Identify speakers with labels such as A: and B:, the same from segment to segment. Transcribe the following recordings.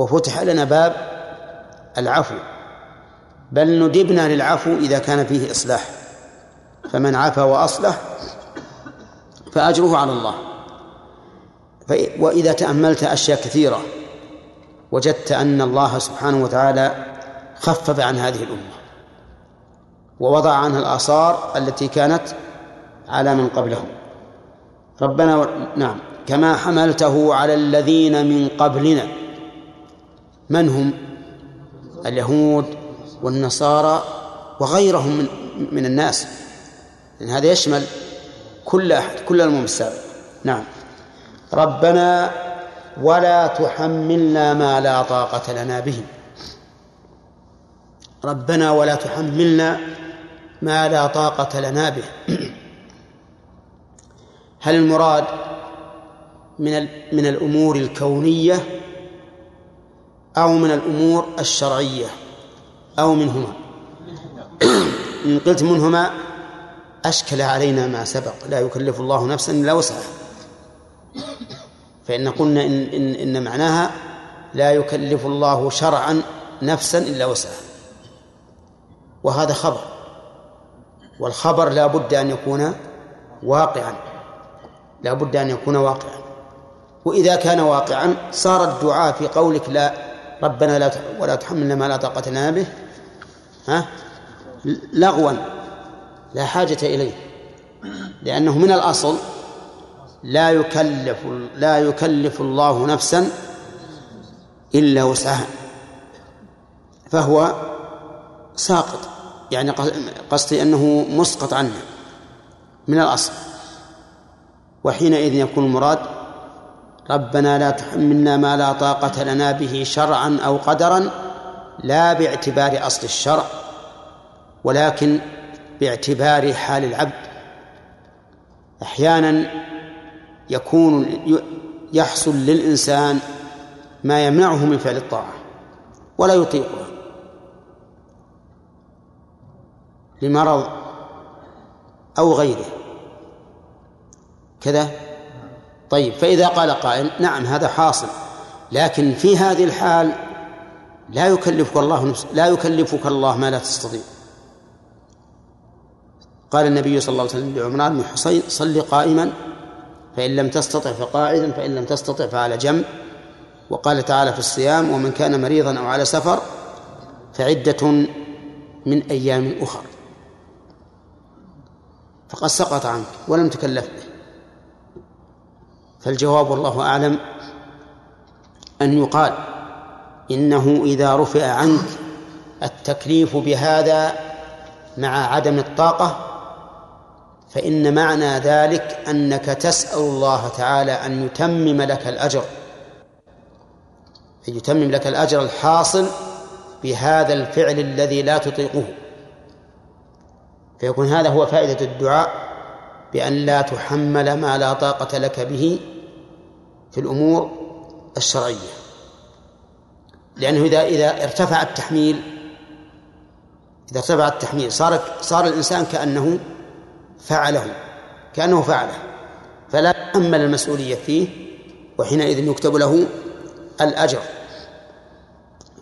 A: وفتح لنا باب العفو. بل ندبنا للعفو إذا كان فيه إصلاح. فمن عفا وأصلح فأجره على الله. وإذا تأملت أشياء كثيرة وجدت أن الله سبحانه وتعالى خفف عن هذه الأمة ووضع عنها الآثار التي كانت على من قبلهم. ربنا و... نعم. كما حملته على الذين من قبلنا. من هم؟ اليهود والنصارى وغيرهم من من الناس. لأن هذا يشمل كل أحد كل الأمم نعم. ربنا ولا تحملنا ما لا طاقة لنا به. ربنا ولا تحملنا ما لا طاقة لنا به. هل المراد من من الأمور الكونية أو من الأمور الشرعية أو منهما. إن قلت منهما أشكل علينا ما سبق لا يكلف الله نفسا إلا وسعها. فإن قلنا إن, إن, إن معناها لا يكلف الله شرعا نفسا إلا وسعها. وهذا خبر. والخبر لا بد أن يكون واقعا. لا بد أن يكون واقعا. وإذا كان واقعا صار الدعاء في قولك لا ربنا لا ولا تحملنا ما لا طاقة لنا به. ها؟ لغوا. لا حاجة إليه. لأنه من الأصل لا يكلف لا يكلف الله نفسا إلا وسعها. فهو ساقط. يعني قصدي أنه مسقط عنه. من الأصل. وحينئذ يكون المراد ربنا لا تحملنا ما لا طاقة لنا به شرعا أو قدرا لا باعتبار أصل الشرع ولكن باعتبار حال العبد. أحيانا يكون يحصل للإنسان ما يمنعه من فعل الطاعة ولا يطيقها لمرض أو غيره. كذا طيب فإذا قال قائل نعم هذا حاصل لكن في هذه الحال لا يكلفك الله لا يكلفك الله ما لا تستطيع. قال النبي صلى الله عليه وسلم لعمران بن حصين صل قائما فإن لم تستطع فقاعدا فإن لم تستطع فعلى جنب. وقال تعالى في الصيام ومن كان مريضا أو على سفر فعدة من أيام أخر. فقد سقط عنك ولم تكلف به فالجواب والله أعلم أن يقال إنه إذا رفع عنك التكليف بهذا مع عدم الطاقة فإن معنى ذلك أنك تسأل الله تعالى أن يتمم لك الأجر أن يتمم لك الأجر الحاصل بهذا الفعل الذي لا تطيقه. فيكون هذا هو فائدة الدعاء بأن لا تحمل ما لا طاقة لك به في الأمور الشرعية لأنه إذا إذا ارتفع التحميل إذا ارتفع التحميل صار صار الإنسان كأنه فعله كأنه فعله فلا يتحمل المسؤولية فيه وحينئذ يكتب له الأجر.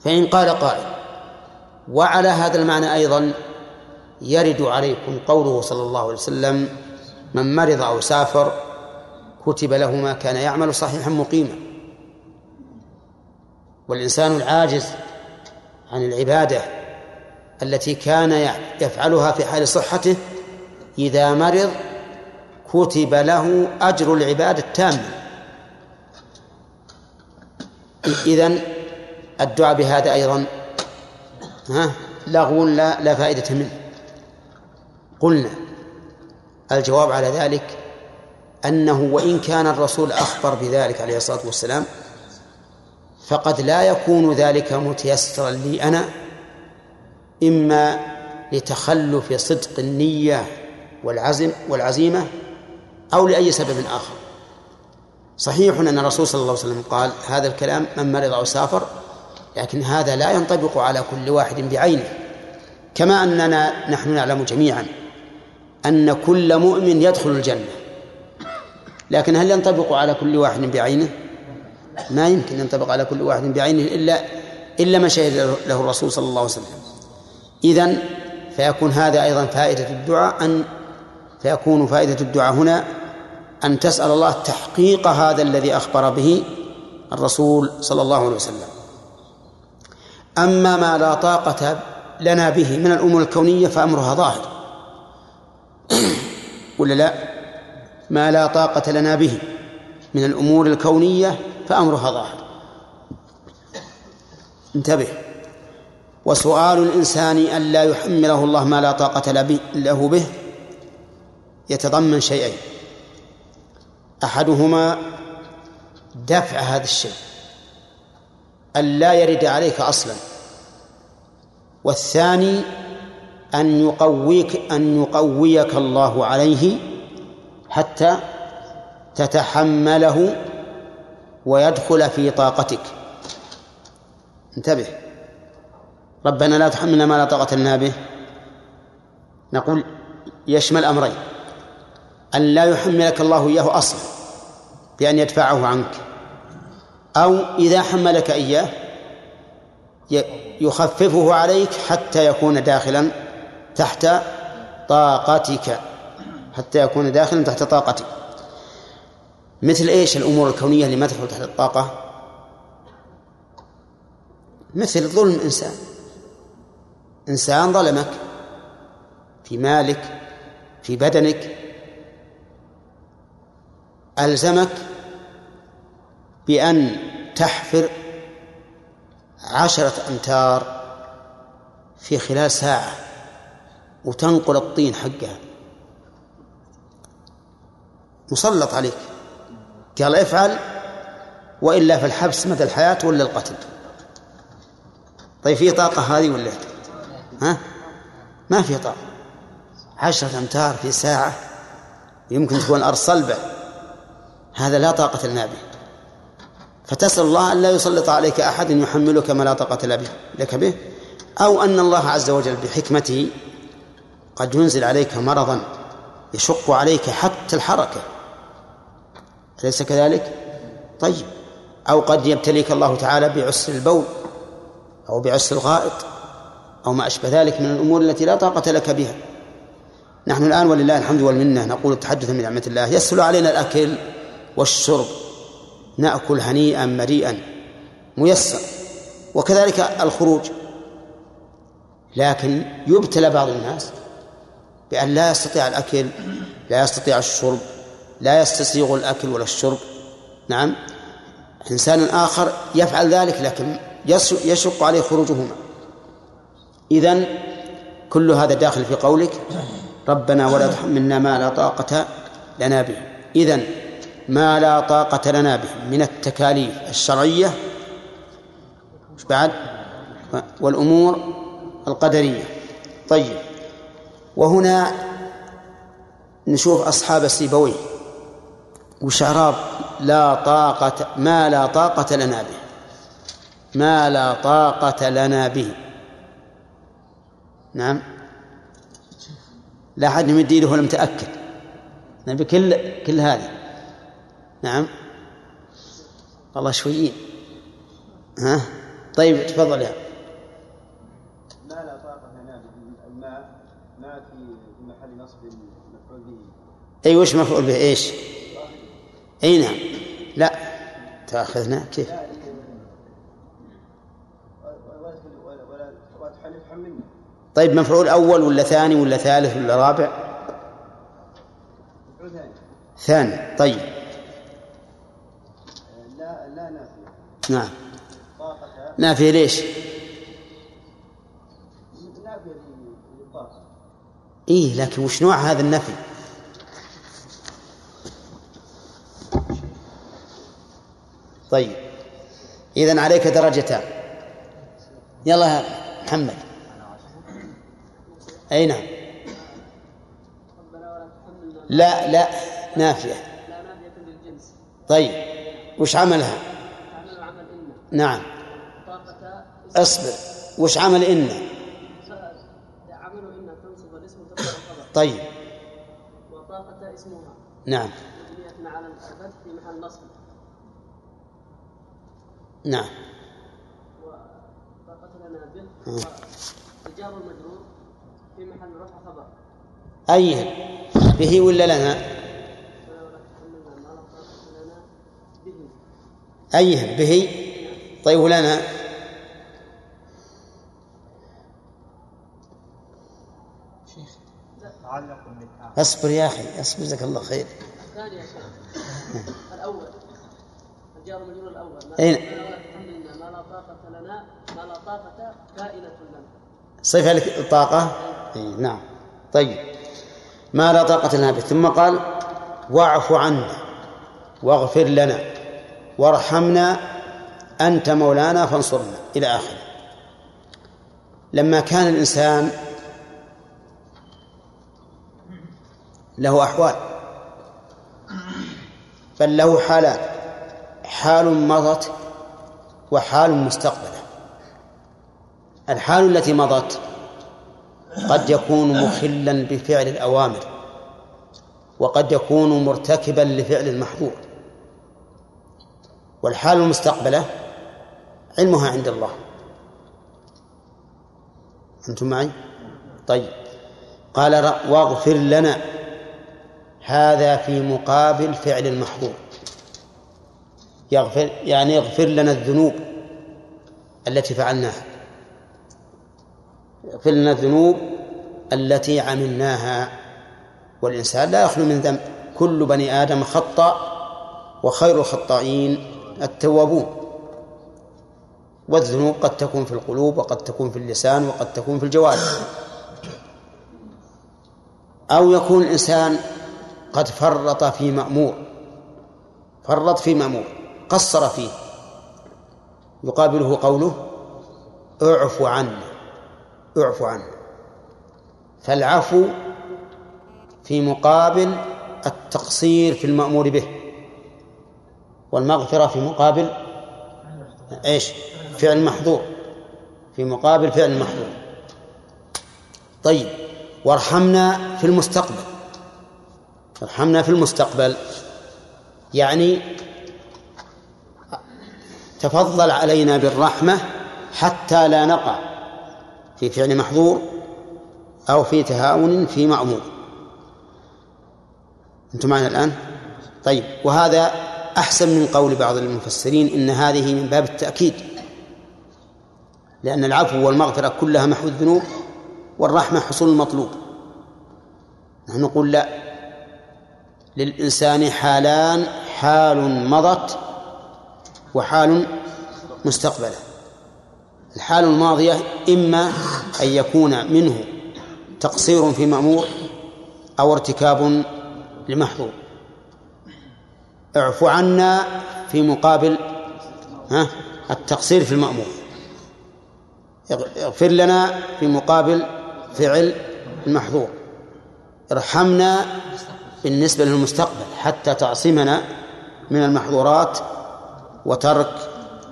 A: فإن قال قائل وعلى هذا المعنى أيضا يرد عليكم قوله صلى الله عليه وسلم من مرض أو سافر كتب له ما كان يعمل صحيحا مقيما. والإنسان العاجز عن العبادة التي كان يفعلها في حال صحته إذا مرض كتب له أجر العبادة التامة. إذن الدعاء بهذا أيضا ها لغو لا, لا فائدة منه. قلنا الجواب على ذلك أنه وإن كان الرسول أخبر بذلك عليه الصلاة والسلام فقد لا يكون ذلك متيسرا لي أنا إما لتخلف صدق النية والعزم والعزيمة أو لأي سبب آخر. صحيح أن الرسول صلى الله عليه وسلم قال هذا الكلام من مرض أو سافر لكن هذا لا ينطبق على كل واحد بعينه. كما أننا نحن نعلم جميعا أن كل مؤمن يدخل الجنة. لكن هل ينطبق على كل واحد بعينه؟ ما يمكن ينطبق على كل واحد بعينه إلا إلا ما شهد له الرسول صلى الله عليه وسلم. إذن فيكون هذا أيضا فائدة الدعاء أن فيكون فائدة الدعاء هنا أن تسأل الله تحقيق هذا الذي أخبر به الرسول صلى الله عليه وسلم. أما ما لا طاقة لنا به من الأمور الكونية فأمرها ظاهر. ولا لا؟ ما لا طاقة لنا به من الأمور الكونية فأمرها ظاهر. انتبه. وسؤال الإنسان أن لا يحمله الله ما لا طاقة له به يتضمن شيئين. أحدهما دفع هذا الشيء أن لا يرد عليك أصلا. والثاني أن يقويك أن يقويك الله عليه حتى تتحمله ويدخل في طاقتك. انتبه. ربنا لا تحملنا ما لا طاقة لنا به. نقول يشمل أمرين. أن لا يحملك الله إياه أصلا بأن يدفعه عنك. أو إذا حملك إياه يخففه عليك حتى يكون داخلا تحت طاقتك. حتى يكون داخلا تحت طاقتك مثل إيش الأمور الكونية اللي ما تدخل تحت الطاقة؟ مثل ظلم إنسان. إنسان ظلمك في مالك في بدنك ألزمك بأن تحفر عشرة أمتار في خلال ساعة وتنقل الطين حقها. مسلط عليك. قال افعل وإلا في الحبس مدى الحياة ولا القتل. طيب في طاقة هذه ولا ها؟ ما في طاقة. عشرة أمتار في ساعة يمكن تكون الأرض صلبة. هذا لا طاقة لنا به. فتسأل الله أن لا يسلط عليك أحد يحملك ما لا طاقة لك به أو أن الله عز وجل بحكمته قد ينزل عليك مرضا يشق عليك حتى الحركة. أليس كذلك؟ طيب. أو قد يبتليك الله تعالى بعسر البول أو بعسر الغائط أو ما أشبه ذلك من الأمور التي لا طاقة لك بها. نحن الآن ولله الحمد والمنة نقول تحدثا من نعمة الله. يسهل علينا الأكل والشرب. نأكل هنيئا مريئا. ميسر. وكذلك الخروج. لكن يبتلى بعض الناس بأن لا يستطيع الأكل لا يستطيع الشرب. لا يستسيغ الأكل ولا الشرب. نعم. إنسان آخر يفعل ذلك لكن يشق عليه خروجهما. إذن كل هذا داخل في قولك ربنا ولا تحملنا ما لا طاقة لنا به. إذن ما لا طاقة لنا به من التكاليف الشرعية بعد؟ والأمور القدرية. طيب. وهنا نشوف أصحاب سيبويه. وشعراب لا طاقة ما لا طاقة لنا به. ما لا طاقة لنا به. نعم. لا أحد يمد يده ولا متأكد. نبي كل كل هذه. نعم. والله شويين ها؟ طيب تفضل يا.
B: ما لا طاقة لنا به. الماء ما في محل نصب مفعول به.
A: أي وش مفعول به؟ إيش؟ أي نعم. لا. تأخذنا. كيف؟ طيب مفعول أول ولا ثاني ولا ثالث ولا رابع؟ ثاني. طيب.
B: لا لا نافية
A: نعم. نافية ليش؟
B: نافية
A: إيه لكن وش نوع هذا النفي؟ طيب. إذا عليك درجتان يلا يا محمد. أي نعم. لا لا نافية. طيب. وش عملها؟ نعم. اصبر. وش عمل إن طيب.
C: وطاقة اسمها.
A: نعم
C: مبنية على الفتح في محل نصب
A: نعم.
C: وطاقة لنا به
A: آه.
C: الجار في محل رفع خبر.
A: أي به ولا لنا؟
C: ولا تحملنا ما لا طاقة لنا به
A: أي به؟ طيب ولنا؟ أصبر يا أخي أصبر جزاك الله خير.
C: الأول الجار المجرور الأول. ما لا طاقة لنا ما لا طاقة كائنة لنا.
A: صفة لك الطاقة أي نعم. طيب. ما لا طاقة لنا به. ثم قال واعف عنا واغفر لنا وارحمنا أنت مولانا فانصرنا. إلى آخره. لما كان الإنسان له أحوال بل له حالات حال مضت وحال مستقبلة. الحال التي مضت قد يكون مخلا بفعل الأوامر وقد يكون مرتكبا لفعل المحظور والحال المستقبلة علمها عند الله. أنتم معي؟ طيب. قال واغفر لنا هذا في مقابل فعل المحظور يغفر يعني يغفر لنا الذنوب التي فعلناها. يغفر لنا الذنوب التي عملناها. والإنسان لا يخلو من ذنب. كل بني آدم خطأ وخير الخطائين التوابون. والذنوب قد تكون في القلوب وقد تكون في اللسان وقد تكون في الجوارح. أو يكون الإنسان قد فرط في مأمور. فرط في مأمور. قصر فيه. يقابله قوله اعف عنا اعف عنا. فالعفو في مقابل التقصير في المأمور به. والمغفرة في مقابل إيش؟ فعل محظور في مقابل فعل محظور طيب وارحمنا في المستقبل. ارحمنا في المستقبل. يعني تفضل علينا بالرحمة حتى لا نقع في فعل محظور أو في تهاون في مأمور. أنتم معنا الآن؟ طيب وهذا أحسن من قول بعض المفسرين إن هذه من باب التأكيد لأن العفو والمغفرة كلها محو الذنوب والرحمة حصول المطلوب. نحن نقول لا للإنسان حالان حال مضت وحال مستقبلة. الحال الماضية إما أن يكون منه تقصير في مأمور أو ارتكاب لمحظور. اعف عنا في مقابل ها التقصير في المأمور. اغفر لنا في مقابل فعل المحظور. ارحمنا بالنسبة للمستقبل حتى تعصمنا من المحظورات وترك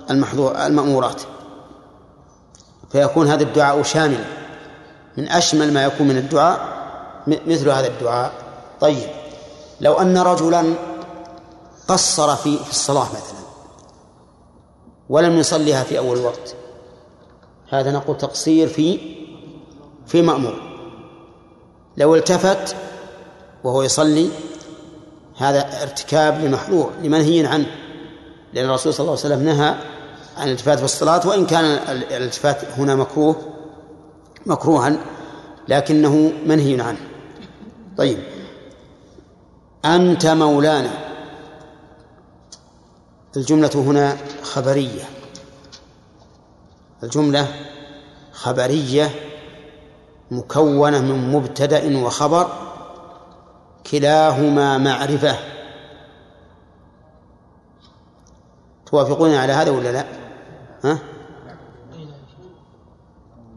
A: المحظور المأمورات. فيكون هذا الدعاء شاملا. من أشمل ما يكون من الدعاء مثل هذا الدعاء. طيب. لو أن رجلا قصر في الصلاة مثلا ولم يصليها في أول وقت هذا نقول تقصير في في مأمور. لو التفت وهو يصلي هذا ارتكاب لمحظور لمنهي عنه. لأن الرسول صلى الله عليه وسلم نهى عن الالتفات في الصلاة وإن كان ال- الالتفات هنا مكروه مكروها لكنه منهي عنه. طيب. أنت مولانا. الجملة هنا خبرية. الجملة خبرية مكونة من مبتدأ وخبر كلاهما معرفة. توافقون على هذا ولا لا؟ ها؟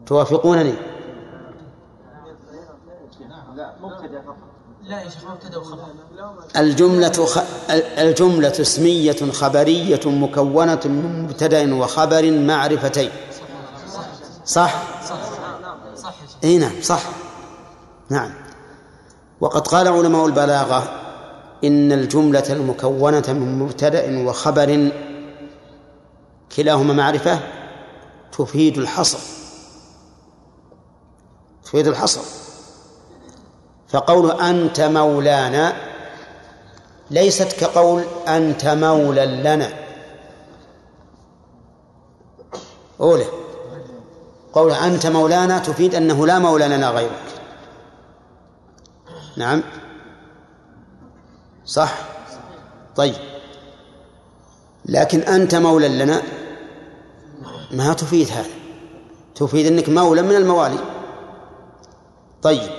A: توافقونني
B: لا مبتدا فقط
D: لا يا شيخ مبتدأ وخبر
A: الجملة خ... الجملة اسمية خبرية مكونة من مبتدأ وخبر معرفتين صح؟
D: صح
A: إي نعم صح نعم وقد قال علماء البلاغة إن الجملة المكونة من مبتدأ وخبر كلاهما معرفة تفيد الحصر. تفيد الحصر. فقول أنت مولانا ليست كقول أنت مولى لنا. أولى. قول أنت مولانا تفيد أنه لا مولى لنا غيرك. نعم. صح. طيب. لكن أنت مولى لنا ما تفيد هذا. تفيد أنك مولى من الموالي. طيب.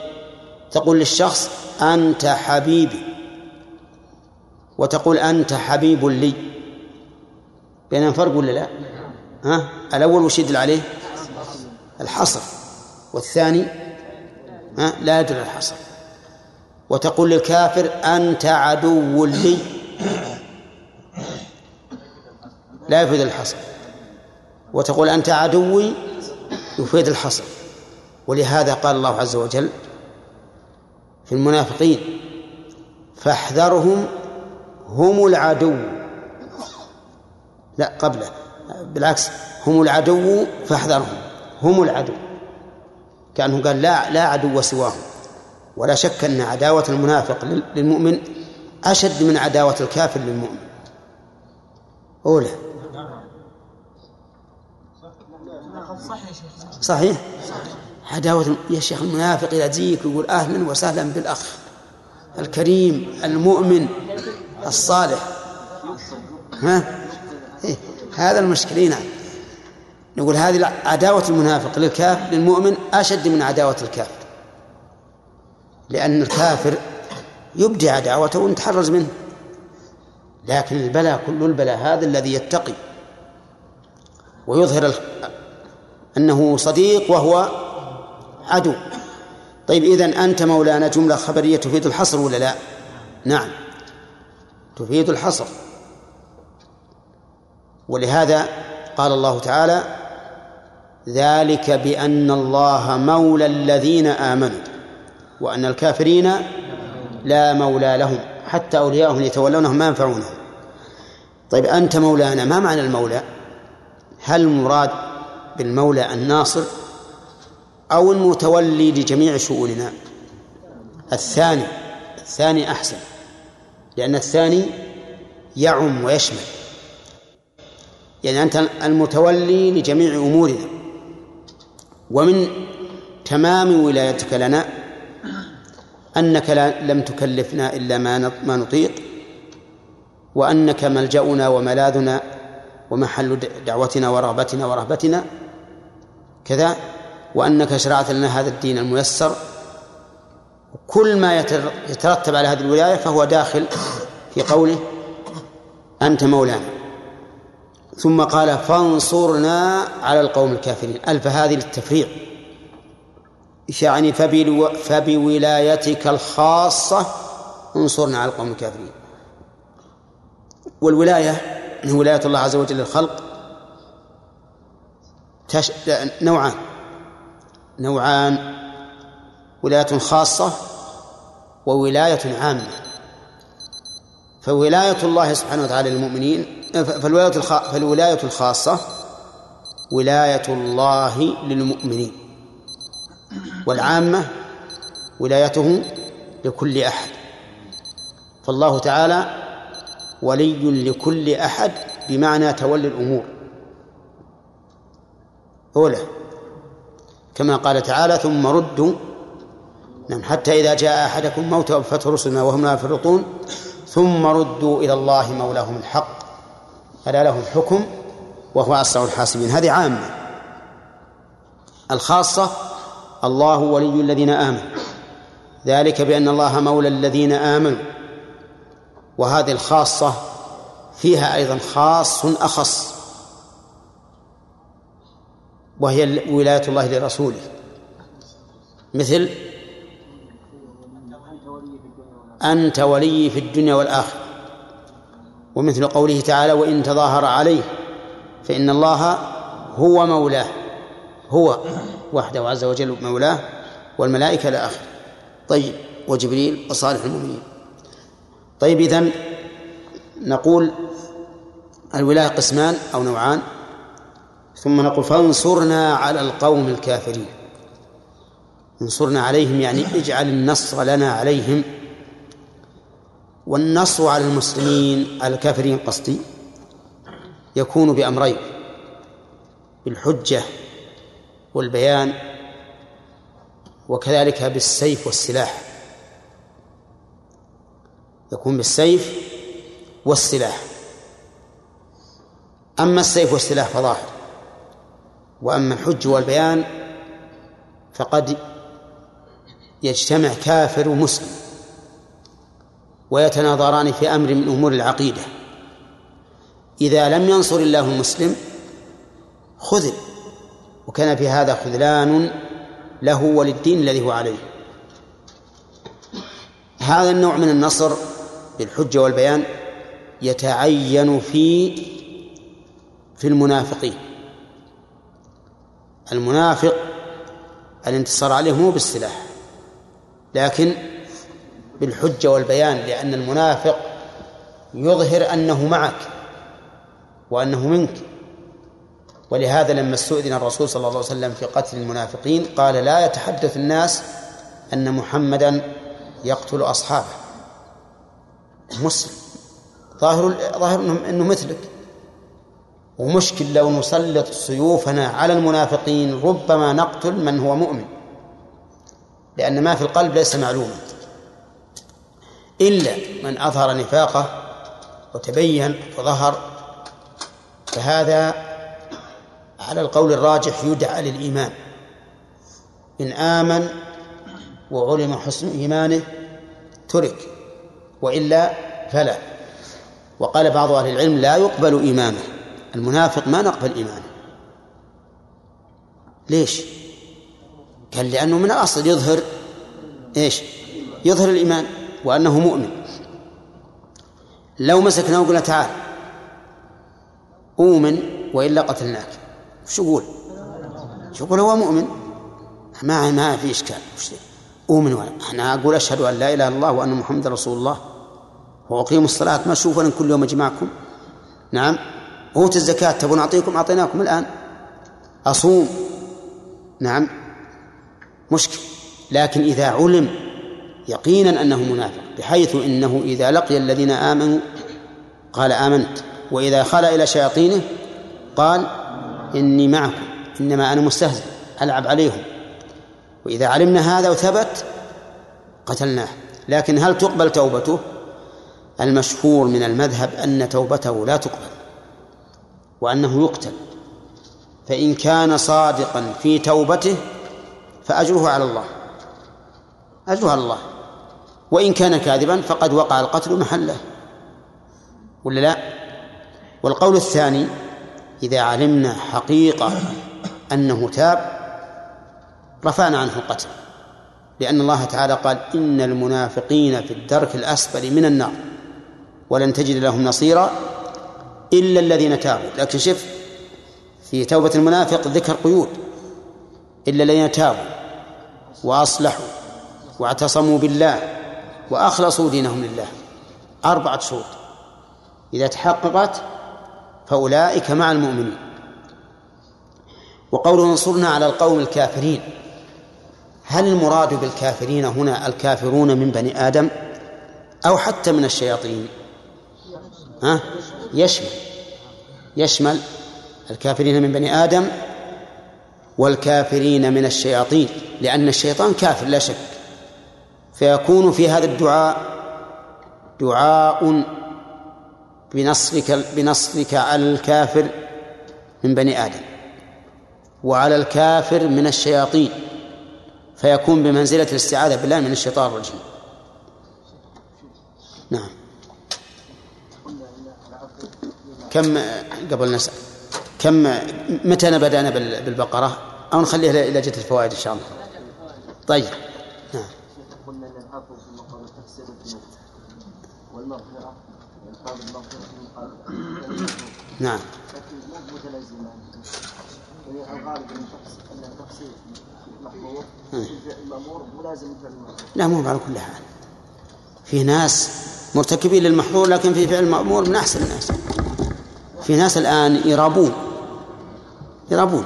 A: تقول للشخص أنت حبيبي. وتقول أنت حبيب لي. بينهم فرق ولا لا؟ ها؟ الأول وش يدل عليه؟ الحصر. والثاني؟ ها؟ لا يدل الحصر. وتقول للكافر أنت عدو لي. لا يفيد الحصر. وتقول أنت عدوي يفيد الحصر. ولهذا قال الله عز وجل في المنافقين فاحذرهم هم العدو. لا قبله. بالعكس هم العدو فاحذرهم. هم العدو. كأنه قال لا لا عدو سواهم. ولا شك أن عداوة المنافق للمؤمن أشد من عداوة الكافر للمؤمن. أولى. صحيح؟ عداوة يا شيخ المنافق إذا تجيك يقول أهلا وسهلا بالأخ الكريم المؤمن الصالح. ها؟ إيه؟ هذا المشكلة نعم نقول هذه عداوة المنافق للكافر للمؤمن أشد من عداوة الكافر. لأن الكافر يبدي عداوته ونتحرز منه. لكن البلاء كل البلاء هذا الذي يتقي ويظهر أنه صديق وهو عدو. طيب إذن أنت مولانا جملة خبرية تفيد الحصر ولا لا؟ نعم تفيد الحصر. ولهذا قال الله تعالى ذلك بأن الله مولى الذين آمنوا وأن الكافرين لا مولى لهم حتى أولياءهم يتولونهم ما ينفعونهم. طيب أنت مولانا ما معنى المولى؟ هل المراد بالمولى الناصر أو المتولي لجميع شؤوننا. الثاني الثاني أحسن لأن الثاني يعم ويشمل. يعني أنت المتولي لجميع أمورنا. ومن تمام ولايتك لنا أنك لم تكلفنا إلا ما ما نطيق وأنك ملجأنا وملاذنا ومحل دعوتنا ورغبتنا ورهبتنا كذا وأنك شرعت لنا هذا الدين الميسر. كل ما يترتب على هذه الولاية فهو داخل في قوله أنت مولانا. ثم قال فانصرنا على القوم الكافرين. ألف هذه للتفريع. يعني فبولايتك الخاصة انصرنا على القوم الكافرين. والولاية ولاية الله عز وجل للخلق تش... نوعان. نوعان ولاية خاصة وولاية عامة. فولاية الله سبحانه وتعالى للمؤمنين فالولاية فالولاية الخاصة ولاية الله للمؤمنين. والعامة ولايته لكل أحد. فالله تعالى ولي لكل أحد بمعنى تولي الأمور. أولى كما قال تعالى ثم ردوا. نعم حتى إذا جاء أحدكم موت وفتح رسلنا وهم لا يفرطون. ثم ردوا إلى الله مولاهم الحق. ألا له الحكم وهو أسرع الحاسبين. هذه عامة. الخاصة الله ولي الذين آمنوا. ذلك بأن الله مولى الذين آمنوا. وهذه الخاصة فيها أيضا خاص أخص. وهي ولاية الله لرسوله. مثل أنت ولي في الدنيا والآخرة. ومثل قوله تعالى وإن تظاهر عليه فإن الله هو مولاه. هو وحده عز وجل مولاه والملائكة إلى آخره طيب وجبريل وصالح المؤمنين. طيب إذن نقول الولاية قسمان أو نوعان. ثم نقول فانصرنا على القوم الكافرين. انصرنا عليهم يعني اجعل النصر لنا عليهم. والنصر على المسلمين على الكافرين قصدي يكون بأمرين بالحجة والبيان وكذلك بالسيف والسلاح. يكون بالسيف والسلاح. أما السيف والسلاح فظاهر. وأما الحج والبيان فقد يجتمع كافر ومسلم ويتناظران في أمر من أمور العقيدة. إذا لم ينصر الله المسلم خذل وكان في هذا خذلان له وللدين الذي هو عليه. هذا النوع من النصر بالحجة والبيان يتعين في في المنافقين. المنافق الانتصار عليه مو بالسلاح لكن بالحجة والبيان لأن المنافق يظهر أنه معك وأنه منك. ولهذا لما استؤذن الرسول صلى الله عليه وسلم في قتل المنافقين قال لا يتحدث الناس أن محمدا يقتل أصحابه مسلم. ظاهر ظاهر إنه مثلك. ومشكل لو نسلط سيوفنا على المنافقين ربما نقتل من هو مؤمن. لأن ما في القلب ليس معلوما. إلا من أظهر نفاقه وتبين وظهر فهذا على القول الراجح يدعى للإيمان. إن آمن وعلم حسن إيمانه ترك وإلا فلا. وقال بعض أهل العلم لا يقبل إيمانه. المنافق ما نقبل إيمانه. ليش؟ قال لأنه من الأصل يظهر إيش؟ يظهر الإيمان وأنه مؤمن. لو مسكنا وقلنا تعال أؤمن وإلا قتلناك. وش يقول؟ شو يقول هو مؤمن. ما ما في إشكال. أؤمن أنا أقول أشهد أن لا إله إلا الله وأن محمد رسول الله. وأقيموا الصلاة. ما أشوف كل يوم أجمعكم. نعم. أوت الزكاة. تبون أعطيكم؟ أعطيناكم الآن. أصوم. نعم. مشكل. لكن إذا علم يقينا أنه منافق بحيث إنه إذا لقي الذين آمنوا قال آمنت. وإذا خلا إلى شياطينه قال إني معكم. إنما أنا مستهزئ. ألعب عليهم. وإذا علمنا هذا وثبت قتلناه. لكن هل تقبل توبته؟ المشهور من المذهب أن توبته لا تقبل. وأنه يقتل. فإن كان صادقا في توبته فأجره على الله. أجره على الله. وإن كان كاذبا فقد وقع القتل محله. ولا لا؟ والقول الثاني إذا علمنا حقيقة أنه تاب رفعنا عنه القتل. لأن الله تعالى قال إن المنافقين في الدرك الأسفل من النار. ولن تجد لهم نصيرا إلا الذين تابوا. لكن شف في توبة المنافق ذكر قيود. إلا الذين تابوا وأصلحوا واعتصموا بالله وأخلصوا دينهم لله. أربعة شروط. إذا تحققت فأولئك مع المؤمنين. وقوله انصرنا على القوم الكافرين. هل المراد بالكافرين هنا الكافرون من بني آدم أو حتى من الشياطين؟ ها؟ يشمل يشمل الكافرين من بني آدم والكافرين من الشياطين لأن الشيطان كافر لا شك. فيكون في هذا الدعاء دعاء بنصرك بنصرك على الكافر من بني آدم وعلى الكافر من الشياطين. فيكون بمنزلة الاستعاذة بالله من الشيطان الرجيم. نعم. كم قبل نسأل كم متى بدأنا بالبقرة؟ أو نخليها إلى جهة الفوائد إن شاء الله. طيب. نعم.
B: قلنا العفو في مقام التفسير والمغفره الفاظ المغفره في مقام
A: نعم.
B: لكن مو متلازمان يعني الغالب ان التفسير محظور المامور ملازم
A: لا مو على كل حال. في ناس مرتكبين للمحظور لكن في فعل المأمور من أحسن الناس. في ناس الآن يرابون يرابون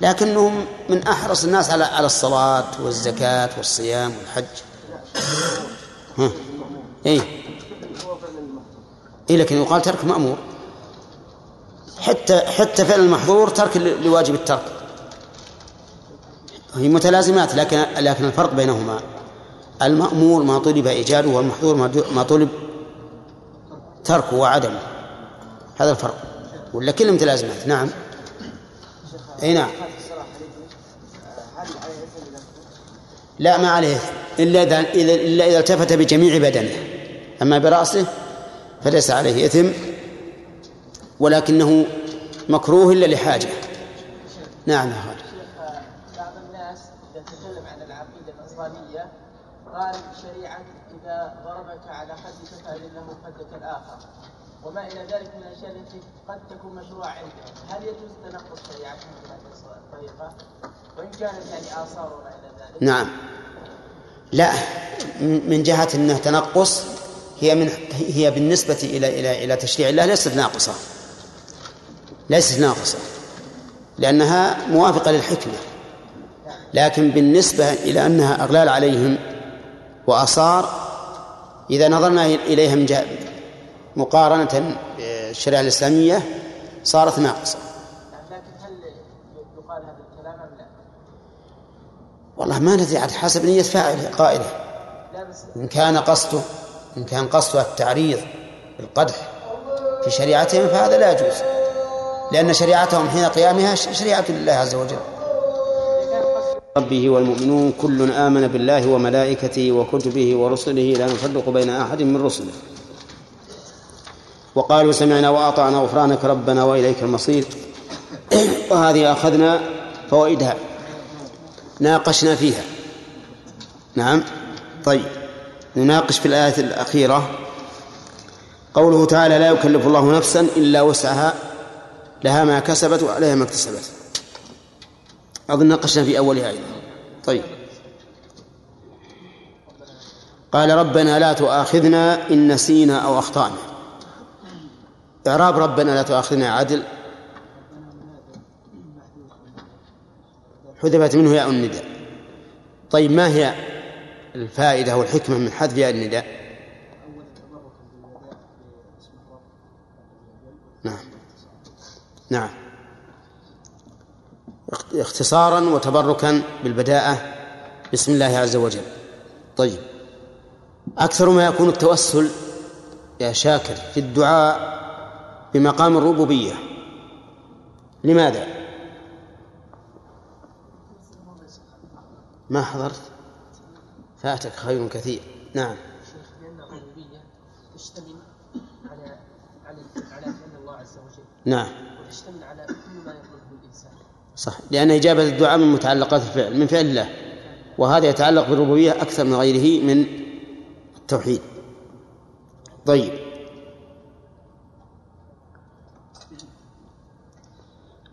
A: لكنهم من أحرص الناس على على الصلاة والزكاة والصيام والحج. ها إيه. إيه لكن يقال ترك مأمور. حتى حتى فعل المحظور ترك لواجب الترك. هي متلازمات لكن لكن الفرق بينهما. المأمور ما طلب إيجاده والمحظور ما طلب تركه وعدمه. هذا الفرق. ولا كلهم متلازمات نعم. أي نعم. لا ما عليه. إلا إذا إلا إذا التفت بجميع بدنه. أما برأسه فليس عليه إثم ولكنه مكروه إلا لحاجة. نعم يا خالد
C: بعض الناس إذا تكلم عن العقيدة النصرانية قال شريعة إذا ضربك على خدك فأذن له خدك الآخر وما إلى ذلك من الأشياء التي قد تكون مشروعة عنده هل يجوز تنقص شريعتهم بهذه الطريقة؟ وإن كانت يعني آثار وما إلى ذلك.
A: نعم. لا. من جهة أنه تنقص هي من هي بالنسبة إلى إلى إلى تشريع الله ليست ناقصة. ليست ناقصة. لأنها موافقة للحكمة. لكن بالنسبة إلى أنها أغلال عليهم وأصار إذا نظرنا إليها مقارنة بالشريعة الإسلامية صارت ناقصة.
C: لكن هل يقال هذا الكلام أم لا؟
A: والله ما ندري على حسب نية فاعله قائله. إن كان قصده إن كان قصده التعريض بالقدح في شريعتهم فهذا لا يجوز. لأن شريعتهم حين قيامها شريعة لله عز وجل. ربه والمؤمنون كل آمن بالله وملائكته وكتبه ورسله لا نفرق بين أحد من رسله. وقالوا سمعنا وأطعنا غفرانك ربنا وإليك المصير. وهذه أخذنا فوائدها. ناقشنا فيها. نعم. طيب. نناقش في الآية الأخيرة. قوله تعالى لا يكلف الله نفسا إلا وسعها. لها ما كسبت وعليها ما اكتسبت. أظن ناقشنا في أولها أيضا. طيب. قال ربنا لا تؤاخذنا إن نسينا أو أخطأنا. إعراب ربنا لا تؤاخذنا عدل حذفت منه ياء النداء. طيب ما هي الفائدة والحكمة من حذف ياء النداء؟ نعم. نعم. اختصارا وتبركا بالبداءة. بسم الله عز وجل. طيب. أكثر ما يكون التوسل يا شاكر في الدعاء بمقام الربوبية. لماذا؟ ما حضرت؟ فاتك خير كثير. نعم.
C: شيخ لأن الربوبية تشتمل على على على الله عز وجل
A: نعم.
C: وتشتمل على كل ما الإنسان
A: صح. لأن إجابة الدعاء من متعلقات الفعل من فعل الله. وهذا يتعلق بالربوبية أكثر من غيره من التوحيد. طيب.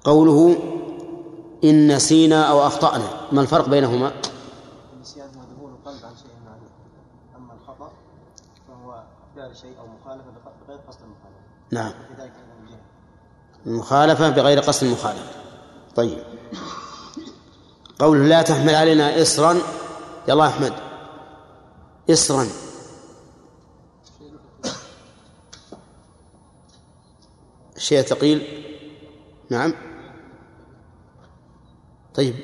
A: قوله إن نسينا أو أخطأنا. ما الفرق بينهما؟
B: النسيان هو ذهول القلب عن شيء معلوم أما الخطأ فهو فعل شيء أو مخالفة بغير قصد المخالفة.
A: نعم.
B: في ذلك أيضا الجهل
A: المخالفة بغير قصد المخالفة. طيب. قوله لا تحمل علينا إصرا. يا الله أحمد. إصرا. شيء ثقيل. نعم. طيب.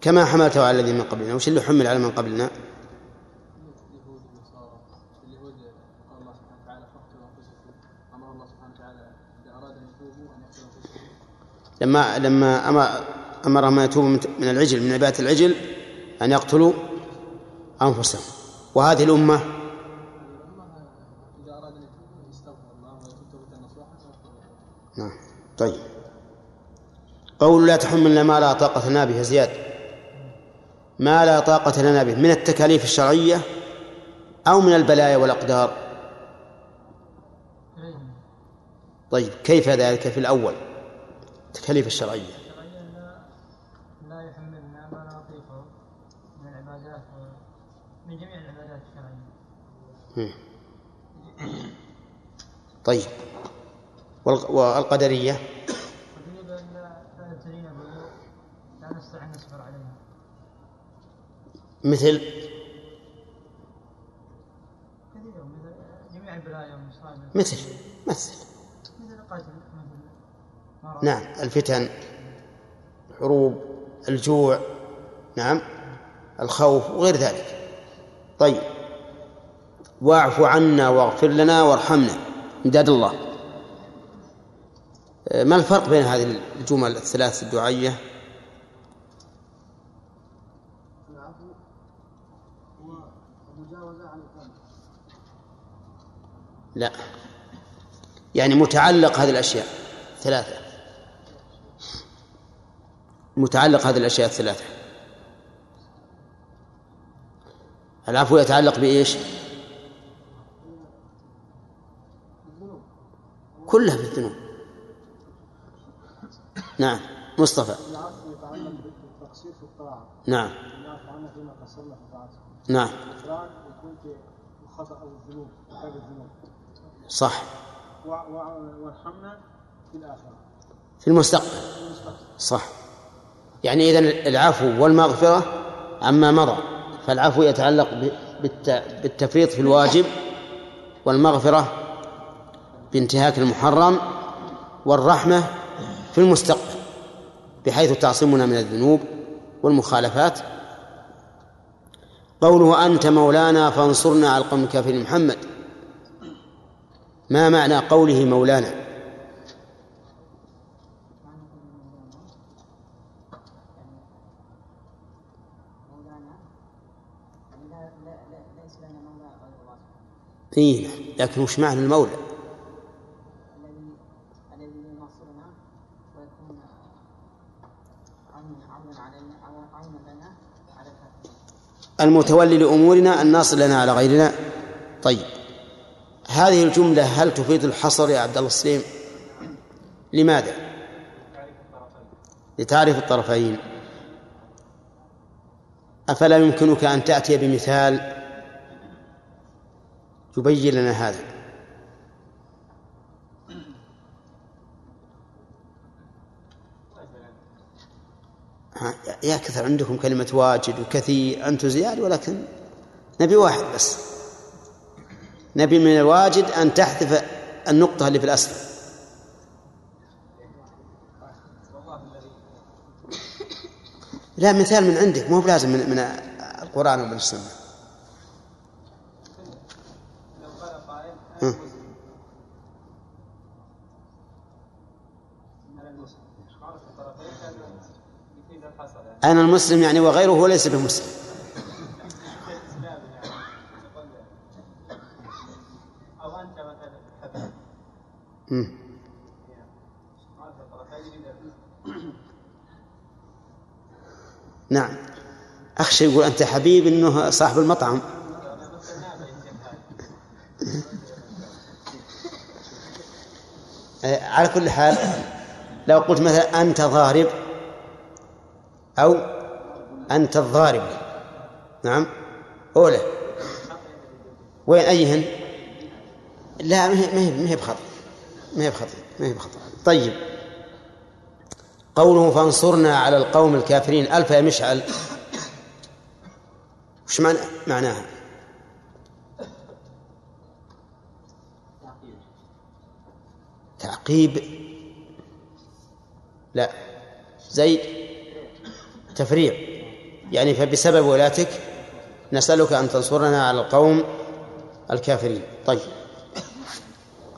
A: كما حملته على الذي من قبلنا. وش اللي حمل على من قبلنا؟
E: ان ان انفسهم
A: لما لما أمر أمرهم أن يتوبوا من العجل من عبادة العجل أن يقتلوا أنفسهم. وهذه الأمة
E: اذا اراد ان يتوب يستغفر الله ويتوب توبه نصوحا ويغفر له.
A: نعم طيب قول لا تحملنا ما لا طاقة لنا به زياد. ما لا طاقة لنا به من التكاليف الشرعية أو من البلايا والأقدار. طيب كيف ذلك في الأول؟ التكاليف الشرعية.
F: لا يحملنا ما نطيقه من العبادات من جميع العبادات الشرعية.
A: طيب. والق- والقدرية
F: وقيل ان لا يبتلين بالوضوء لا نستطيع ان نصبر عليها
A: مثل
F: مثل
A: مثل. نعم الفتن الحروب الجوع نعم الخوف وغير ذلك. طيب. واعف عنا واغفر لنا وارحمنا امداد الله. آه، ما الفرق بين هذه الجمل الثلاث الدعائية
B: العفو هو المجاوزة عن الذنب
A: لا. يعني متعلق هذه الأشياء ثلاثة. متعلق هذه الأشياء الثلاثة العفو يتعلق بإيش؟ كلها نعم. مصطفى.
B: في الطاعة
A: نعم.
B: طاعته
A: نعم.
B: الغفران يكون في الخطأ الذنوب الذنوب.
A: صح.
B: وارحمنا في الآخرة
A: في المستقبل
B: في المستقبل.
A: صح. يعني إذن العفو والمغفرة عما مضى فالعفو يتعلق بالتفريط في الواجب والمغفرة بانتهاك المحرم والرحمة في المستقبل بحيث تعصمنا من الذنوب والمخالفات. قوله أنت مولانا فانصرنا على القوم الكافرين محمد. ما معنى قوله مولانا؟ إيه. لكن وش معنى المولى؟ المتولي لأمورنا الناصر لنا على غيرنا؟ طيب. هذه الجملة هل تفيد الحصر يا عبد الله السليم؟ لماذا؟ لتعرف الطرفين. أفلا يمكنك أن تأتي بمثال يبين لنا هذا؟ يا كثر عندكم كلمة واجد وكثير أنتم زياد ولكن نبي واحد بس. نبي من الواجد أن تحذف النقطة اللي في الأسفل لا مثال من عندك مو بلازم من, من القرآن ومن السنة. أنا المسلم يعني وغيره ليس بمسلم
C: الاسلام يعني يقول أو انت مثلا حبيب
A: مم.
C: عرف الطرفين يريد
A: نعم. أخشى يقول أنت حبيب أنه صاحب المطعم. آه، على كل حال لو قلت مثلا أنت ضارب أو أنت الضارب. نعم. أولى. وين أيهن؟ لا ما هي ما هي بخطأ ما هي بخطأ ما هي بخطأ. طيب. قوله فانصرنا على القوم الكافرين ألف يا مشعل. وش معنى معناها؟ تعقيب. لا. زيد. تفريع. يعني فبسبب ولاتك نسألك أن تنصرنا على القوم الكافرين. طيب.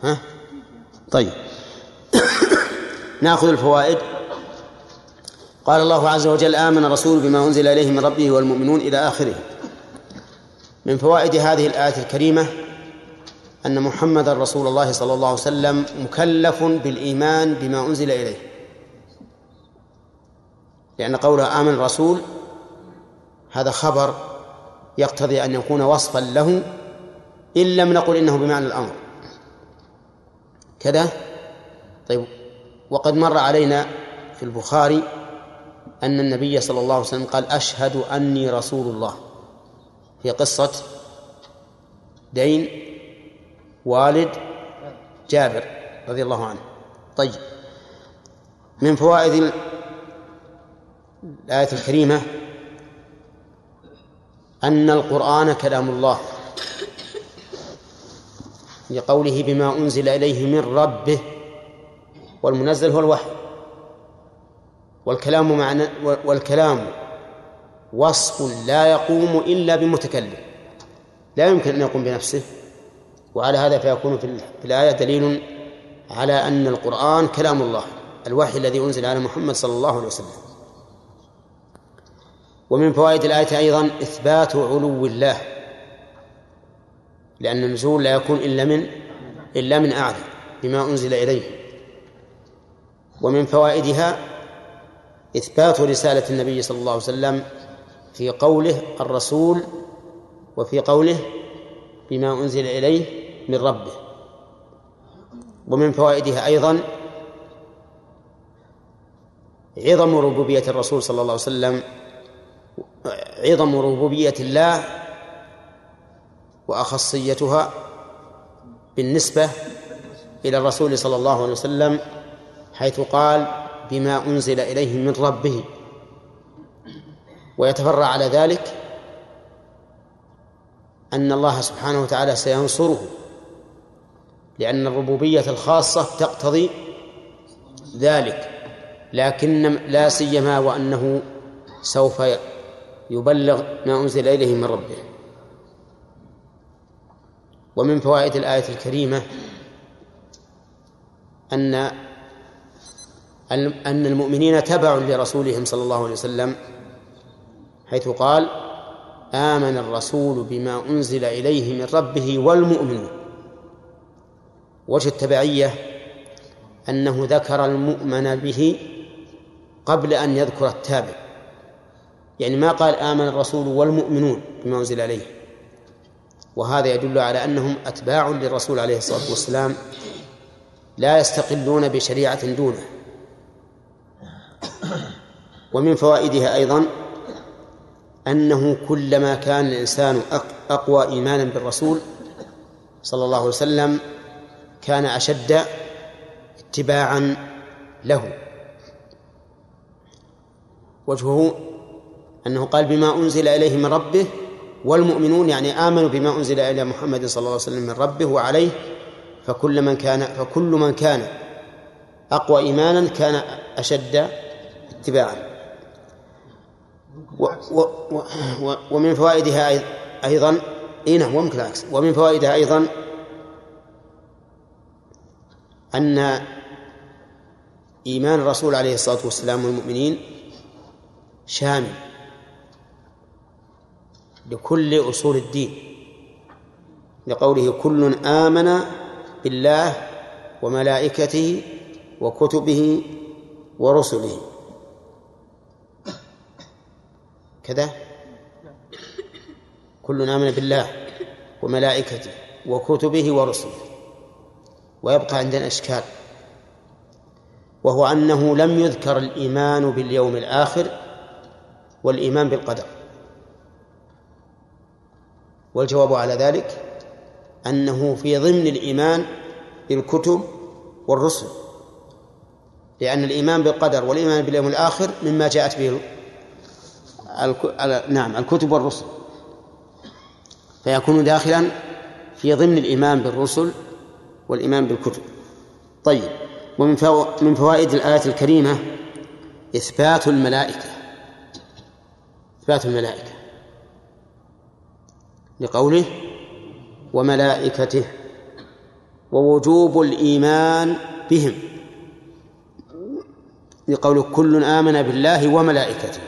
A: ها؟ طيب. ناخذ الفوائد. قال الله عز وجل آمن الرسول بما أنزل إليه من ربه والمؤمنون إلى آخره. من فوائد هذه الآية الكريمة أن محمد رسول الله صلى الله عليه وسلم مكلف بالإيمان بما أنزل إليه. لأن قوله آمن الرسول هذا خبر يقتضي أن يكون وصفا له إن لم نقل إنه بمعنى الأمر. كذا؟ طيب وقد مر علينا في البخاري أن النبي صلى الله عليه وسلم قال أشهد أني رسول الله. في قصة دين والد جابر رضي الله عنه. طيب من فوائد الآية الكريمة أن القرآن كلام الله. لقوله بما أنزل إليه من ربه والمنزل هو الوحي. والكلام معنى والكلام وصف لا يقوم إلا بمتكلم. لا يمكن أن يقوم بنفسه. وعلى هذا فيكون في الآية دليل على أن القرآن كلام الله الوحي الذي أنزل على محمد صلى الله عليه وسلم. ومن فوائد الآية أيضا إثبات علو الله. لأن النزول لا يكون إلا من إلا من أعلى بما أنزل إليه. ومن فوائدها إثبات رسالة النبي صلى الله عليه وسلم في قوله الرسول وفي قوله بما أنزل إليه من ربه. ومن فوائدها أيضا عظم ربوبية الرسول صلى الله عليه وسلم عظم ربوبية الله وأخصيتها بالنسبة إلى الرسول صلى الله عليه وسلم حيث قال بما أنزل إليه من ربه. ويتفرع على ذلك أن الله سبحانه وتعالى سينصره لأن الربوبية الخاصة تقتضي ذلك لكن لا سيما وأنه سوف يبلغ ما أنزل إليه من ربه. ومن فوائد الآية الكريمة أن أن المؤمنين تبع لرسولهم صلى الله عليه وسلم حيث قال آمن الرسول بما أنزل إليه من ربه والمؤمنون. وجه التبعية أنه ذكر المؤمن به قبل أن يذكر التابع. يعني ما قال آمن الرسول والمؤمنون بما أنزل عليه وهذا يدل على أنهم أتباع للرسول عليه الصلاة والسلام لا يستقلون بشريعة دونه. ومن فوائدها أيضا أنه كلما كان الإنسان أقوى إيمانا بالرسول صلى الله عليه وسلم كان أشد اتباعا له. وجهه أنه قال بما أنزل إليه من ربه والمؤمنون يعني آمنوا بما أنزل إلى محمد صلى الله عليه وسلم من ربه وعليه فكل من كان فكل من كان أقوى إيمانا كان أشد اتباعا. و و و ومن فوائدها أيضا إيه نعم وممكن العكس. ومن فوائدها أيضا أن إيمان الرسول عليه الصلاة والسلام والمؤمنين شامل. لكل أصول الدين. لقوله كل آمن بالله وملائكته وكتبه ورسله. كذا. كل آمن بالله وملائكته وكتبه ورسله. ويبقى عندنا إشكال. وهو أنه لم يذكر الإيمان باليوم الآخر والإيمان بالقدر. والجواب على ذلك أنه في ضمن الإيمان بالكتب والرسل لأن الإيمان بالقدر والإيمان باليوم الآخر مما جاءت به نعم الكتب والرسل. فيكون داخلا في ضمن الإيمان بالرسل والإيمان بالكتب. طيب ومن من فوائد الآية الكريمة إثبات الملائكة. إثبات الملائكة. لقوله وملائكته ووجوب الإيمان بهم. لقول كل آمن بالله وملائكته.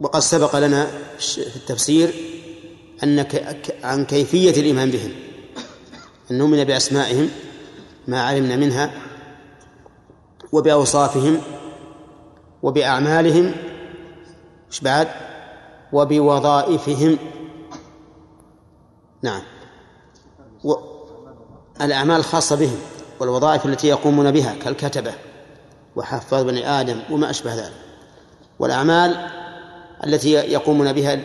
A: وقد سبق لنا في التفسير أن عن كيفية الإيمان بهم. أن نؤمن بأسمائهم ما علمنا منها وبأوصافهم وبأعمالهم. إيش بعد؟ وبوظائفهم. نعم. و... الأعمال الخاصة بهم والوظائف التي يقومون بها كالكتبة وحفاظ بني آدم وما أشبه ذلك. والأعمال التي يقومون بها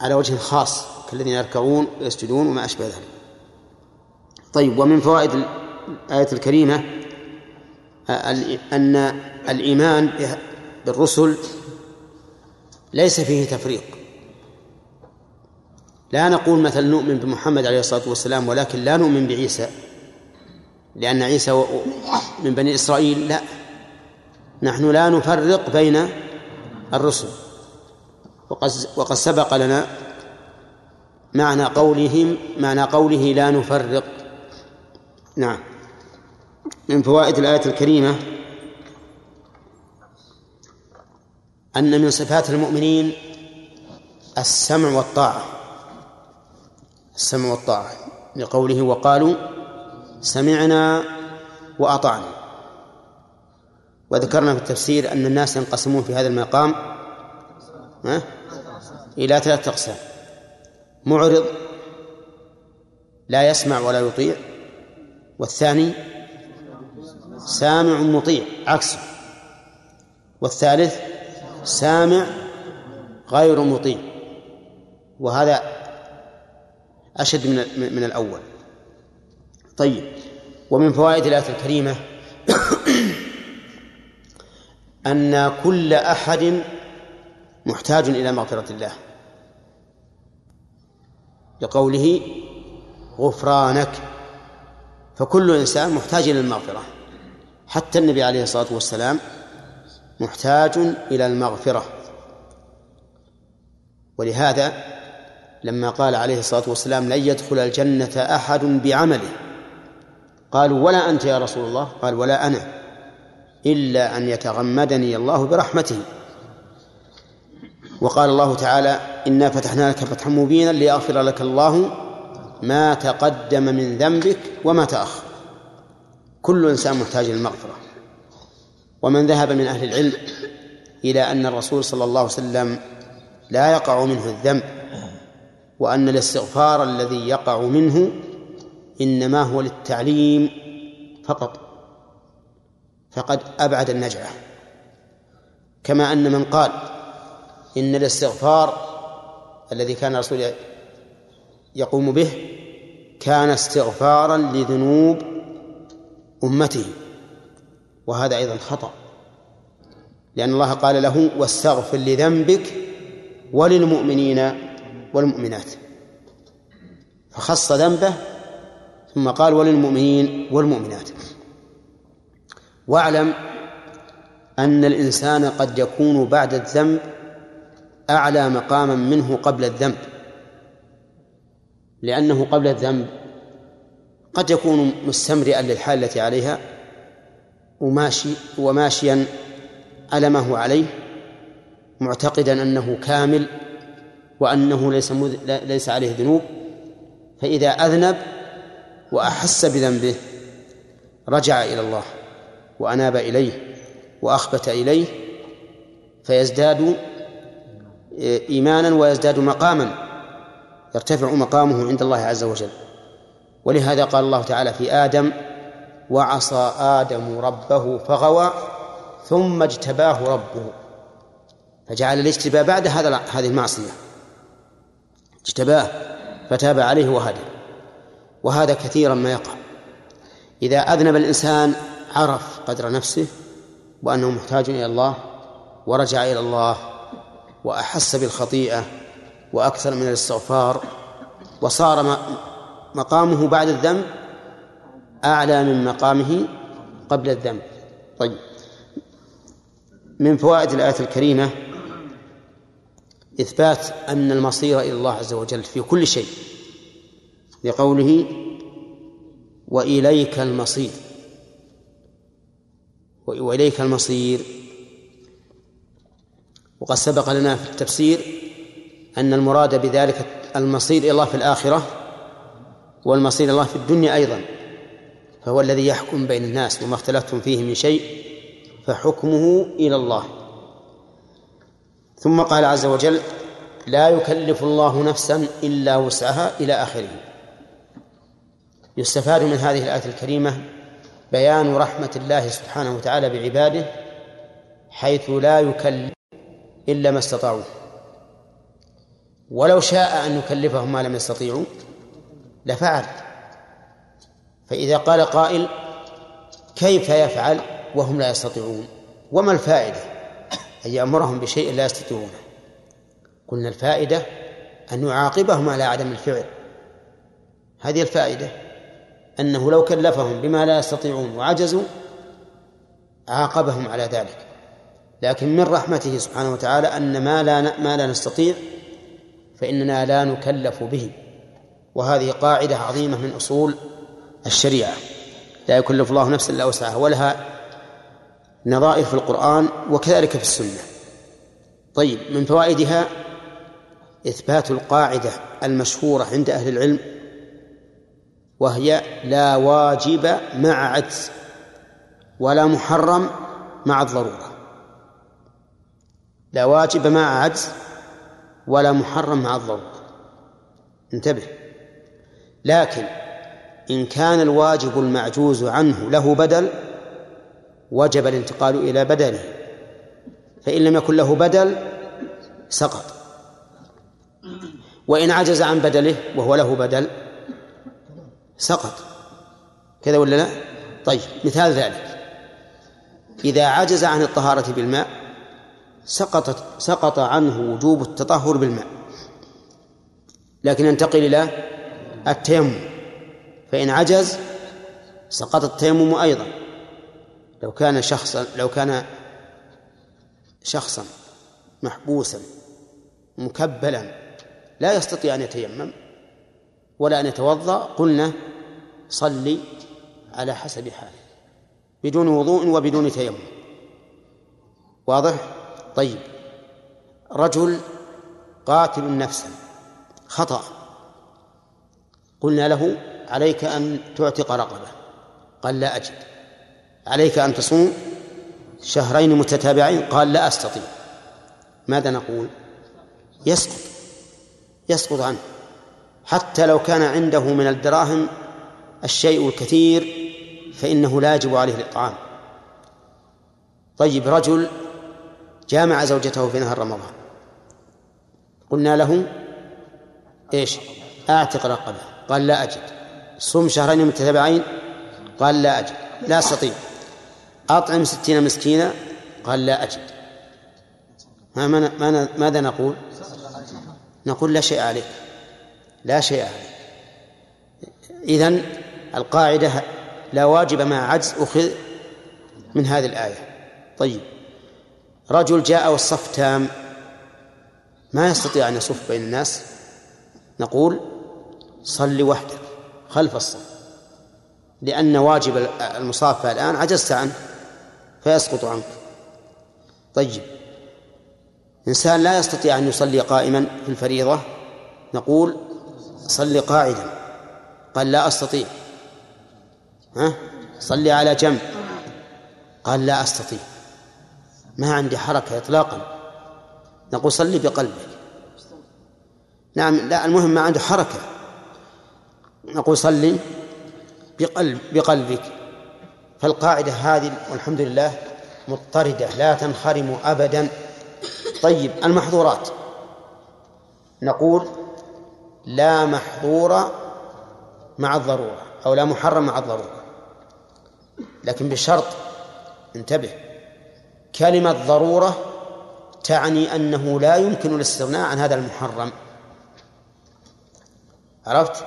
A: على وجه خاص كالذين يركعون ويسجدون وما أشبه ذلك. طيب ومن فوائد الآية الكريمة أن الإيمان بالرسل ليس فيه تفريق. لا نقول مثلا نؤمن بمحمد عليه الصلاة والسلام ولكن لا نؤمن بعيسى لأن عيسى من بني إسرائيل لا. نحن لا نفرق بين الرسل. وقد وقد سبق لنا معنى قولهم معنى قوله لا نفرق. نعم. من فوائد الآية الكريمة أن من صفات المؤمنين السمع والطاعة. السمع والطاعة. لقوله وقالوا سمعنا وأطعنا. وذكرنا في التفسير أن الناس ينقسمون في هذا المقام إلى ثلاثة أقسام. معرض لا يسمع ولا يطيع والثاني سامع مطيع عكسه. والثالث سامع غير مطيع. وهذا أشد من من الأول. طيب ومن فوائد الآية الكريمة أن كل أحد محتاج إلى مغفرة الله. لقوله غفرانك. فكل إنسان محتاج إلى المغفرة. حتى النبي عليه الصلاة والسلام محتاج إلى المغفرة. ولهذا لما قال عليه الصلاة والسلام لن يدخل الجنة أحد بعمله قالوا ولا أنت يا رسول الله؟ قال ولا أنا إلا أن يتغمدني الله برحمته. وقال الله تعالى إنا فتحنا لك فتحا مبينا ليغفر لك الله ما تقدم من ذنبك وما تأخر. كل إنسان محتاج للمغفرة ومن ذهب من أهل العلم إلى أن الرسول صلى الله عليه وسلم لا يقع منه الذنب وأن الاستغفار الذي يقع منه إنما هو للتعليم فقط فقد أبعد النجعة. كما أن من قال إن الاستغفار الذي كان الرسول يقوم به كان استغفارا لذنوب أمته. وهذا أيضا خطأ. لأن الله قال له واستغفر لذنبك وللمؤمنين والمؤمنات. فخص ذنبه ثم قال وللمؤمنين والمؤمنات. واعلم أن الإنسان قد يكون بعد الذنب أعلى مقاما منه قبل الذنب. لأنه قبل الذنب قد يكون مستمرئا للحال التي عليها وماشي وماشيا على ما هو عليه معتقدا أنه كامل وأنه ليس ليس عليه ذنوب فإذا أذنب وأحس بذنبه رجع إلى الله وأناب إليه وأخبت إليه فيزداد إيمانا ويزداد مقاما يرتفع مقامه عند الله عز وجل. ولهذا قال الله تعالى في آدم وعصى آدم ربه فغوى ثم اجتباه ربه. فجعل الاجتباء بعد هذا هذه المعصية. اجتباه فتاب عليه وهدى. وهذا كثيرا ما يقع. إذا أذنب الإنسان عرف قدر نفسه وأنه محتاج إلى الله ورجع إلى الله وأحس بالخطيئة وأكثر من الاستغفار وصار مقامه بعد الذنب أعلى من مقامه قبل الذنب. طيب. من فوائد الآية الكريمة إثبات أن المصير إلى الله عز وجل في كل شيء لقوله وإليك المصير. وإليك المصير. وقد سبق لنا في التفسير أن المراد بذلك المصير إلى الله في الآخرة والمصير إلى الله في الدنيا أيضا. فهو الذي يحكم بين الناس وما اختلفتم فيه من شيء فحكمه إلى الله. ثم قال عز وجل لا يكلف الله نفسا إلا وسعها إلى آخره. يستفاد من هذه الآية الكريمة بيان رحمة الله سبحانه وتعالى بعباده حيث لا يكلف إلا ما استطاعوا. ولو شاء أن يكلفهم ما لم يستطيعوا لفعل. فإذا قال قائل كيف يفعل وهم لا يستطيعون؟ وما الفائدة؟ أن يأمرهم بشيء لا يستطيعونه. قلنا الفائدة أن يعاقبهم على عدم الفعل. هذه الفائدة أنه لو كلفهم بما لا يستطيعون وعجزوا عاقبهم على ذلك. لكن من رحمته سبحانه وتعالى أن ما لا ما لا نستطيع فإننا لا نكلف به. وهذه قاعدة عظيمة من أصول الشريعة. لا يكلف الله نفسا إلا وسعها ولها نظائر في القرآن وكذلك في السنة. طيب من فوائدها إثبات القاعدة المشهورة عند أهل العلم وهي لا واجب مع عجز ولا محرم مع الضرورة. لا واجب مع عجز ولا محرم مع الضرورة. انتبه. لكن إن كان الواجب المعجوز عنه له بدل وجب الانتقال إلى بدله. فإن لم يكن له بدل سقط. وإن عجز عن بدله وهو له بدل سقط. كذا ولا لا؟ طيب مثال ذلك. إذا عجز عن الطهارة بالماء سقطت سقط عنه وجوب التطهر بالماء. لكن ينتقل إلى التيمم. فإن عجز سقط التيمم أيضا. لو كان شخصا لو كان شخصا محبوسا مكبلا لا يستطيع أن يتيمم ولا أن يتوضأ قلنا صلي على حسب حاله بدون وضوء وبدون تيمم. واضح؟ طيب. رجل قاتل نفسا خطأ. قلنا له عليك أن تعتق رقبة. قال لا أجد. عليك أن تصوم شهرين متتابعين؟ قال لا أستطيع. ماذا نقول؟ يسقط. يسقط عنه. حتى لو كان عنده من الدراهم الشيء الكثير فإنه لا يجب عليه الإطعام. طيب رجل جامع زوجته في نهار رمضان. قلنا له إيش؟ أعتق رقبة. قال لا أجد. صم شهرين متتابعين؟ قال لا أجد. لا أستطيع. أطعم ستين مسكينا؟ قال لا أجد. ما ماذا نقول؟ نقول لا شيء عليك. لا شيء عليك. إذن القاعدة لا واجب مع عجز أخذ من هذه الآية. طيب. رجل جاء والصف تام. ما يستطيع أن يصف بين الناس؟ نقول صل وحدك خلف الصف. لأن واجب المصافة الآن عجزت عنه فيسقط عنك. طيب. إنسان لا يستطيع أن يصلي قائما في الفريضة نقول صل قاعدا. قال لا أستطيع. ها؟ صلي على جنب. قال لا أستطيع. ما عندي حركة إطلاقا. نقول صلي بقلبك. نعم لا المهم ما عنده حركة. نقول صلي بقلب بقلبك. فالقاعدة هذه والحمد لله مضطردة لا تنخرم أبدا. طيب المحظورات. نقول لا محظور مع الضرورة أو لا محرم مع الضرورة. لكن بشرط انتبه كلمة ضرورة تعني أنه لا يمكن الاستغناء عن هذا المحرم. عرفت؟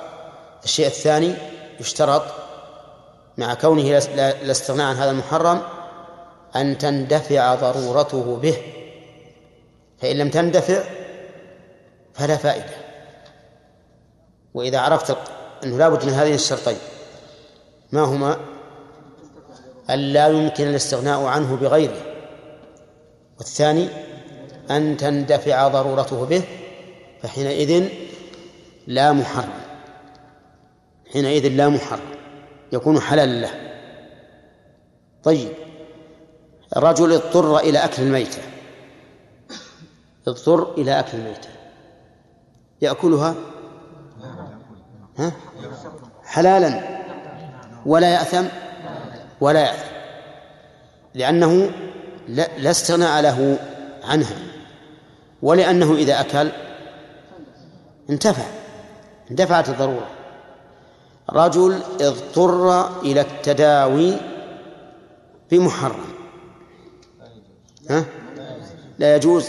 A: الشيء الثاني يشترط مع كونه الاستغناء عن هذا المحرم أن تندفع ضرورته به. فإن لم تندفع فلا فائدة. وإذا عرفت أنه لا بد من هذين الشرطين ما هما؟ أن لا يمكن الاستغناء عنه بغيره. والثاني أن تندفع ضرورته به فحينئذ لا محرم. حينئذ لا محرم يكون حلالا له. طيب رجل اضطر إلى أكل الميتة. اضطر إلى أكل الميتة. يأكلها؟ ها؟ حلالا. ولا يأثم؟ ولا يأثم. لأنه لا استغناء له عنها. ولأنه إذا أكل انتفع. اندفعت الضرورة. رجل اضطر إلى التداوي بمحرم. ها؟ لا يجوز.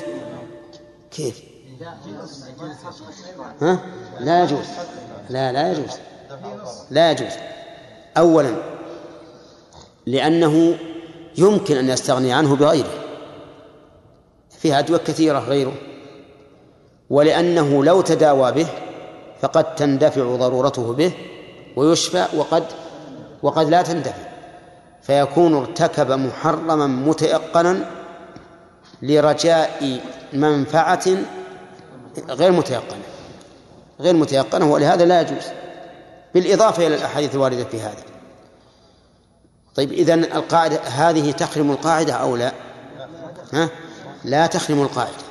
A: كيف؟ ها؟ لا يجوز. لا لا يجوز. لا يجوز. أولا لأنه يمكن أن يستغني عنه بغيره. فيها أدوية كثيرة غيره. ولأنه لو تداوى به فقد تندفع ضرورته به. ويشفى وقد وقد لا تندفع فيكون ارتكب محرما متيقنا لرجاء منفعة غير متيقنة. غير متيقنة ولهذا لا يجوز. بالإضافة إلى الأحاديث الواردة في هذا. طيب إذن القاعدة هذه تخرم القاعدة أو لا؟ ها؟ لا تخرم القاعدة.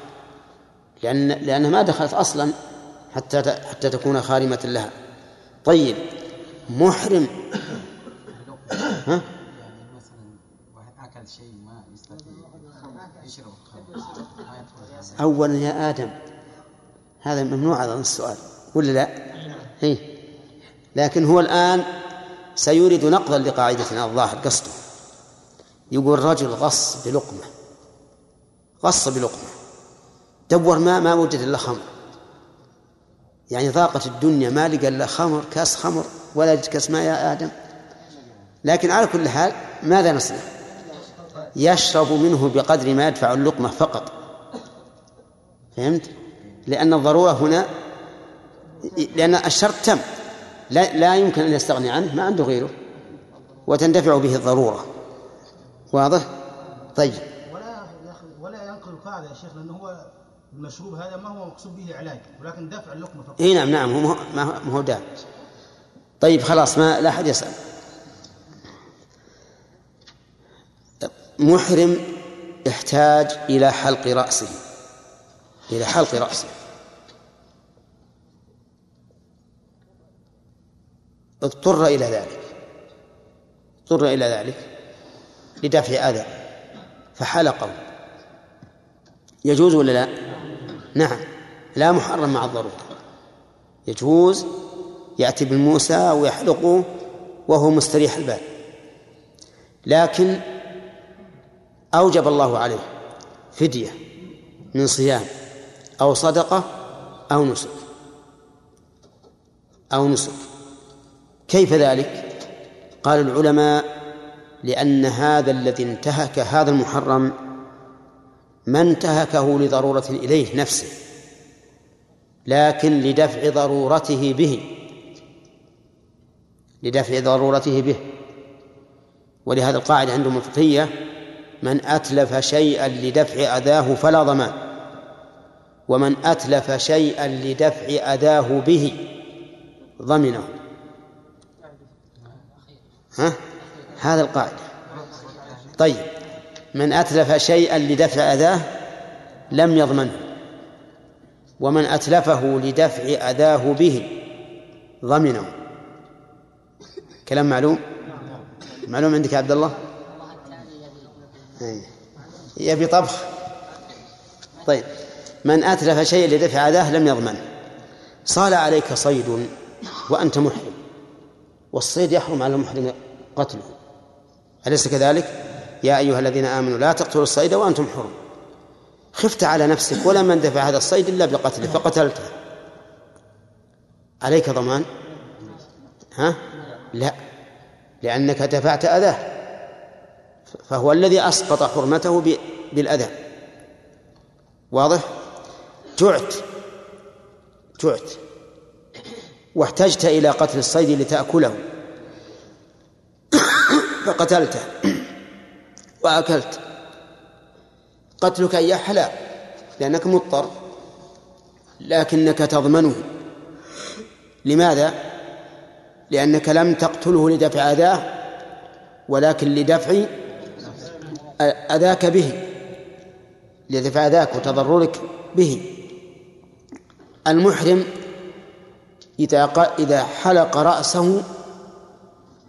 A: لأن لأنها ما دخلت أصلا حتى حتى تكون خارمة لها. طيب محرم. ها؟ أولا يا آدم. هذا ممنوع هذا السؤال. ولا لا؟ هي. لكن هو الآن سيريد نقضا لقاعدتنا. الظاهر قصده. يقول رجل غص بلقمة. غص بلقمة. دور ما ما وجد إلا خمر. يعني ضاقت الدنيا. ما لقى إلا خمر كاس خمر. ولا يجد كاس ماء يا آدم. لكن على كل حال ماذا نصنع؟ يشرب منه بقدر ما يدفع اللقمة فقط. فهمت؟ لأن الضرورة هنا لأن الشرط تم. لا, لا يمكن أن يستغني عنه ما عنده غيره. وتندفع به الضرورة. واضح؟ طيب.
G: ولا ولا ينقل يا شيخ هو المشروب هذا ما هو مقصود به علاج ولكن دفع اللقمة فقط.
A: إي نعم نعم هو ما هو- ما هو داعي طيب خلاص ما لا أحد يسأل. محرم يحتاج إلى حلق رأسه إلى حلق رأسه. اضطر إلى ذلك اضطر إلى ذلك لدفع أذى فحلقه. يجوز ولا لا؟ نعم لا محرم مع الضرورة. يجوز يأتي بالموسى ويحلقه وهو مستريح البال. لكن أوجب الله عليه فدية من صيام أو صدقة أو نسك. أو نسك. كيف ذلك؟ قال العلماء لأن هذا الذي انتهك هذا المحرم ما انتهكه لضرورة إليه نفسه لكن لدفع ضرورته به. لدفع ضرورته به. ولهذا القاعدة عندهم الفقهية من أتلف شيئا لدفع أذاه فلا ضمان. ومن أتلف شيئا لدفع أذاه به ضمنه. ها؟ هذا القاعدة. طيب من أتلف شيئا لدفع أذاه لم يضمنه. ومن أتلفه لدفع أذاه به ضمنه. كلام معلوم؟ معلوم عندك يا عبد الله؟ أي. يبي طبخ. طيب. من أتلف شيئا لدفع أذاه لم يضمنه صال عليك صيد وأنت محرم. والصيد يحرم على المحرم قتله. أليس كذلك؟ يا أيها الذين آمنوا لا تقتلوا الصيد وأنتم حرم. خفت على نفسك ولم يندفع هذا الصيد إلا بقتله فقتلته. عليك ضمان؟ ها؟ لا. لأنك دفعت أذاه. فهو الذي أسقط حرمته بالأذى. واضح؟ جعت. جعت. واحتجت إلى قتل الصيد لتأكله. فقتلته. وأكلت. قتلك إياه حلال لأنك مضطر. لكنك تضمنه. لماذا؟ لأنك لم تقتله لدفع أذاه ولكن لدفع أذاك به لدفع أذاك وتضررك به. المحرم إذا إذا حلق رأسه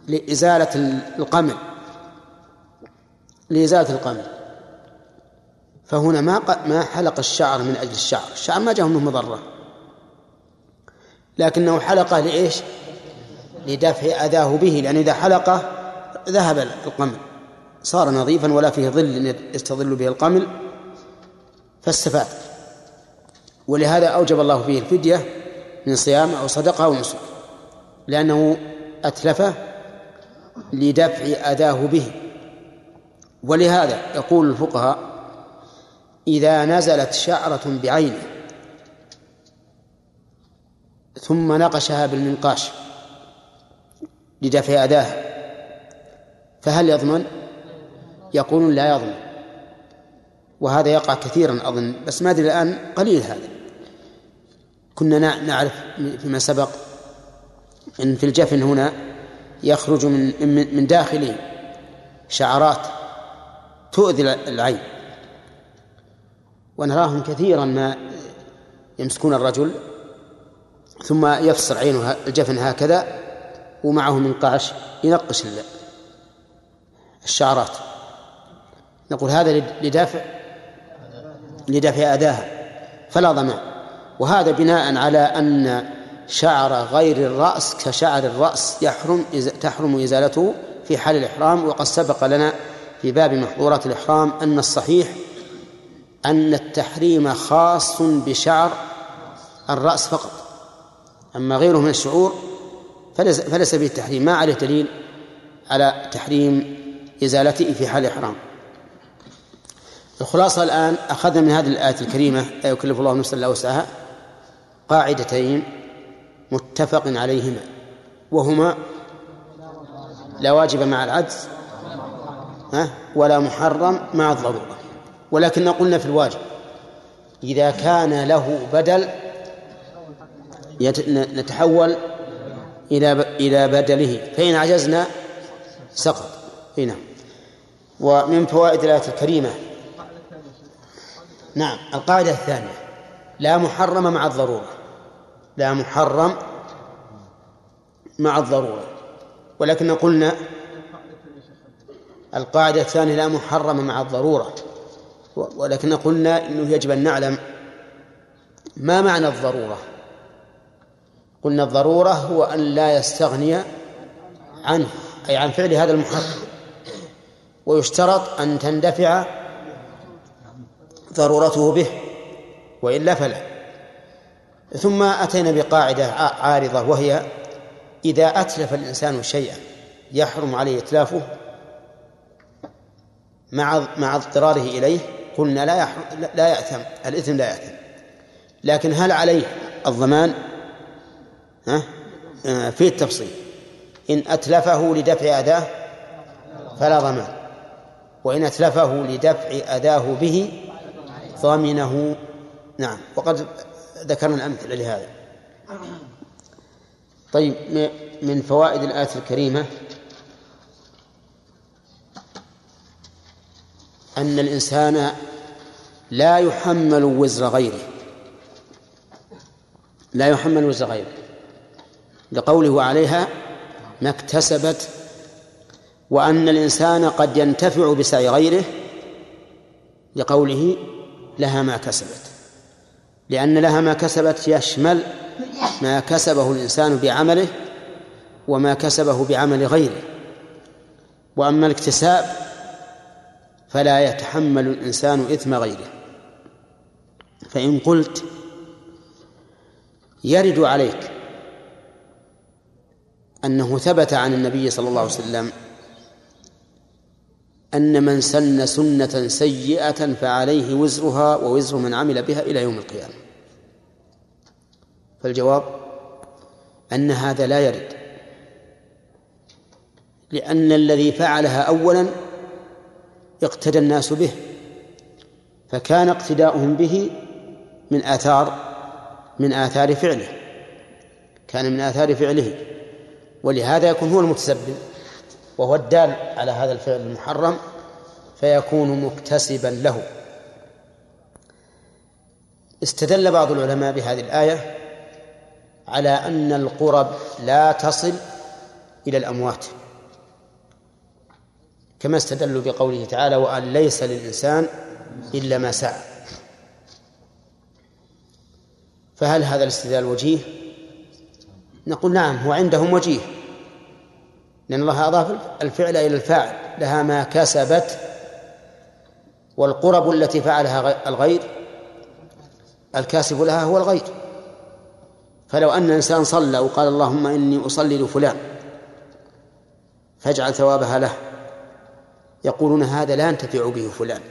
A: لإزالة القمل لإزالة القمل فهنا ما ما حلق الشعر من أجل الشعر الشعر ما جاء منه مضرة. لكنه حلقه لإيش؟ لدفع أذاه به لأن إذا حلقه ذهب القمل. صار نظيفا ولا فيه ظل يستظل به القمل فاستفاد. ولهذا أوجب الله فيه الفدية من صيام أو صدقة أو نسك لأنه أتلفه لدفع أذاه به. ولهذا يقول الفقهاء إذا نزلت شعرة بعينه ثم نقشها بالمنقاش لدفع أذاه فهل يضمن؟ يقولون لا يضمن وهذا يقع كثيرا أظن بس ما أدري الآن قليل هذا. كنا نعرف فيما سبق أن في الجفن هنا يخرج من من داخله شعرات تؤذي العين. ونراهم كثيرا ما يمسكون الرجل ثم يفصل عينه الجفن هكذا. ومعه منقاش ينقش الشعرات. نقول هذا لدافع لدفع أداها فلا ضمان وهذا بناء على أن شعر غير الرأس كشعر الرأس يحرم تحرم إزالته في حال الإحرام. وقد سبق لنا في باب محظورات الإحرام أن الصحيح أن التحريم خاص بشعر الرأس فقط. أما غيره من الشعور فليس, فليس فيه التحريم ما عليه دليل على تحريم إزالته في حال الإحرام. الخلاصة الآن أخذنا من هذه الآية الكريمة لا يكلف الله نفسا إلا وسعها قاعدتين متفق عليهما وهما لا واجب مع العجز ولا محرم مع الضرورة. ولكن قلنا في الواجب إذا كان له بدل نتحول إلى إلى بدله. فإن عجزنا سقط. هنا ومن فوائد الآية الكريمة. نعم. القاعدة الثانية. لا محرم مع الضرورة. لا محرم مع الضرورة. ولكن قلنا القاعدة الثانية لا محرم مع الضرورة. ولكن قلنا إنه يجب أن نعلم ما معنى الضرورة. قلنا الضرورة هو أن لا يستغني عنه أي عن فعل هذا المحرم ويشترط أن تندفع ضرورته به وإلا فلا. ثم أتينا بقاعدة عارضة وهي إذا أتلف الإنسان شيئا يحرم عليه إتلافه مع مع اضطراره إليه قلنا لا لا يأثم الإثم لا يأثم. لكن هل عليه الضمان؟ ها؟ آه، في التفصيل. إن أتلفه لدفع أداه فلا ضمان. وإن أتلفه لدفع أداه به ضمنه. نعم وقد ذكرنا الأمثلة لهذا. طيب من فوائد الآية الكريمة أن الإنسان لا يحمل وزر غيره. لا يحمل وزر غيره. لقوله عليها ما اكتسبت وأن الإنسان قد ينتفع بسعي غيره لقوله لها ما كسبت. لأن لها ما كسبت يشمل ما كسبه الإنسان بعمله وما كسبه بعمل غيره. وأما الاكتساب فلا يتحمل الإنسان إثم غيره. فإن قلت يرد عليك أنه ثبت عن النبي صلى الله عليه وسلم أن من سن سنة سيئة فعليه وزرها ووزر من عمل بها إلى يوم القيامة. فالجواب أن هذا لا يرد لأن الذي فعلها أولا اقتدى الناس به فكان اقتداؤهم به من آثار من آثار فعله كان من آثار فعله. ولهذا يكون هو المتسبب وهو الدال على هذا الفعل المحرم فيكون مكتسبا له. استدل بعض العلماء بهذه الآية على أن القرب لا تصل إلى الأموات. كما استدلوا بقوله تعالى وأن ليس للإنسان إلا ما سعى فهل هذا الاستدلال وجيه؟ نقول نعم هو عندهم وجيه. لأن الله أضاف الفعل إلى الفاعل لها ما كسبت والقرب التي فعلها الغير الكاسب لها هو الغير. فلو أن إنسان صلى وقال اللهم إني أصلي لفلان فاجعل ثوابها له. يقولون هذا لا ينتفع به فلان.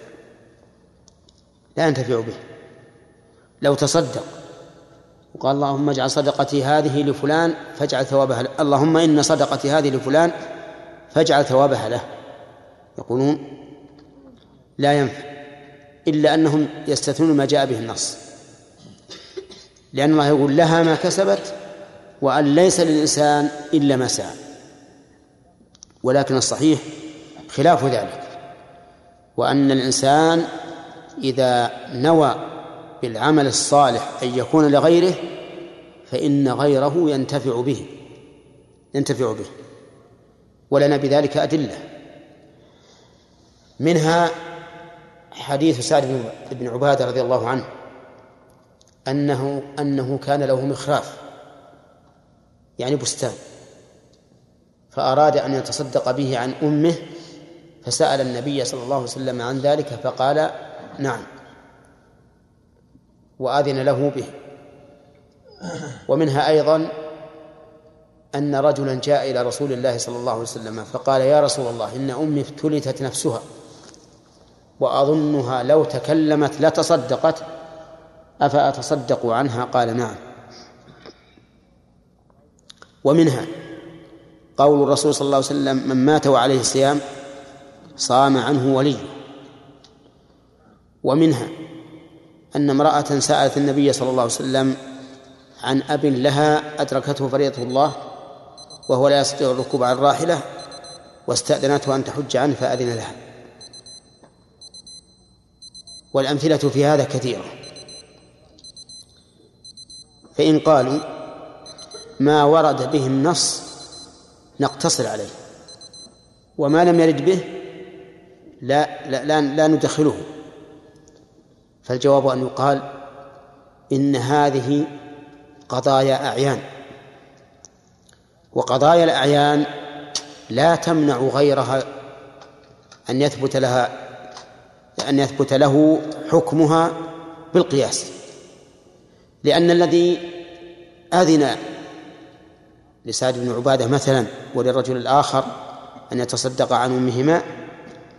A: لا ينتفع به. لو تصدق وقال اللهم اجعل صدقتي هذه لفلان فاجعل ثوابها له. اللهم إن صدقتي هذه لفلان فاجعل ثوابها له. يقولون لا ينفع إلا أنهم يستثنون ما جاء به النص. لأن الله يقول لها ما كسبت وأن ليس للإنسان إلا ما سعى. ولكن الصحيح خلاف ذلك. وأن الإنسان إذا نوى بالعمل الصالح أن يكون لغيره فإن غيره ينتفع به ينتفع به ولنا بذلك أدلة. منها حديث سعد بن عبادة رضي الله عنه أنه أنه كان له مخراف يعني بستان فأراد أن يتصدق به عن أمه فسأل النبي صلى الله عليه وسلم عن ذلك فقال نعم وأذن له به. ومنها أيضا أن رجلا جاء إلى رسول الله صلى الله عليه وسلم فقال يا رسول الله إن أمي افتلتت نفسها وأظنها لو تكلمت لتصدقت أفأتصدق عنها قال نعم. ومنها قول الرسول صلى الله عليه وسلم من مات وعليه صيام صام عنه وليه. ومنها أن امرأة سألت النبي صلى الله عليه وسلم عن أب لها أدركته فريضة الله وهو لا يستطيع الركوب على الراحلة واستأذنته أن تحج عنه فأذن لها. والأمثلة في هذا كثيرة. فإن قالوا ما ورد به النص نقتصر عليه وما لم يرد به لا لا لا, لا ندخله. فالجواب أن يقال إن هذه قضايا أعيان. وقضايا الأعيان لا تمنع غيرها أن يثبت لها أن يثبت له حكمها بالقياس. لأن الذي أذن لسعد بن عبادة مثلا وللرجل الآخر أن يتصدق عن أمهما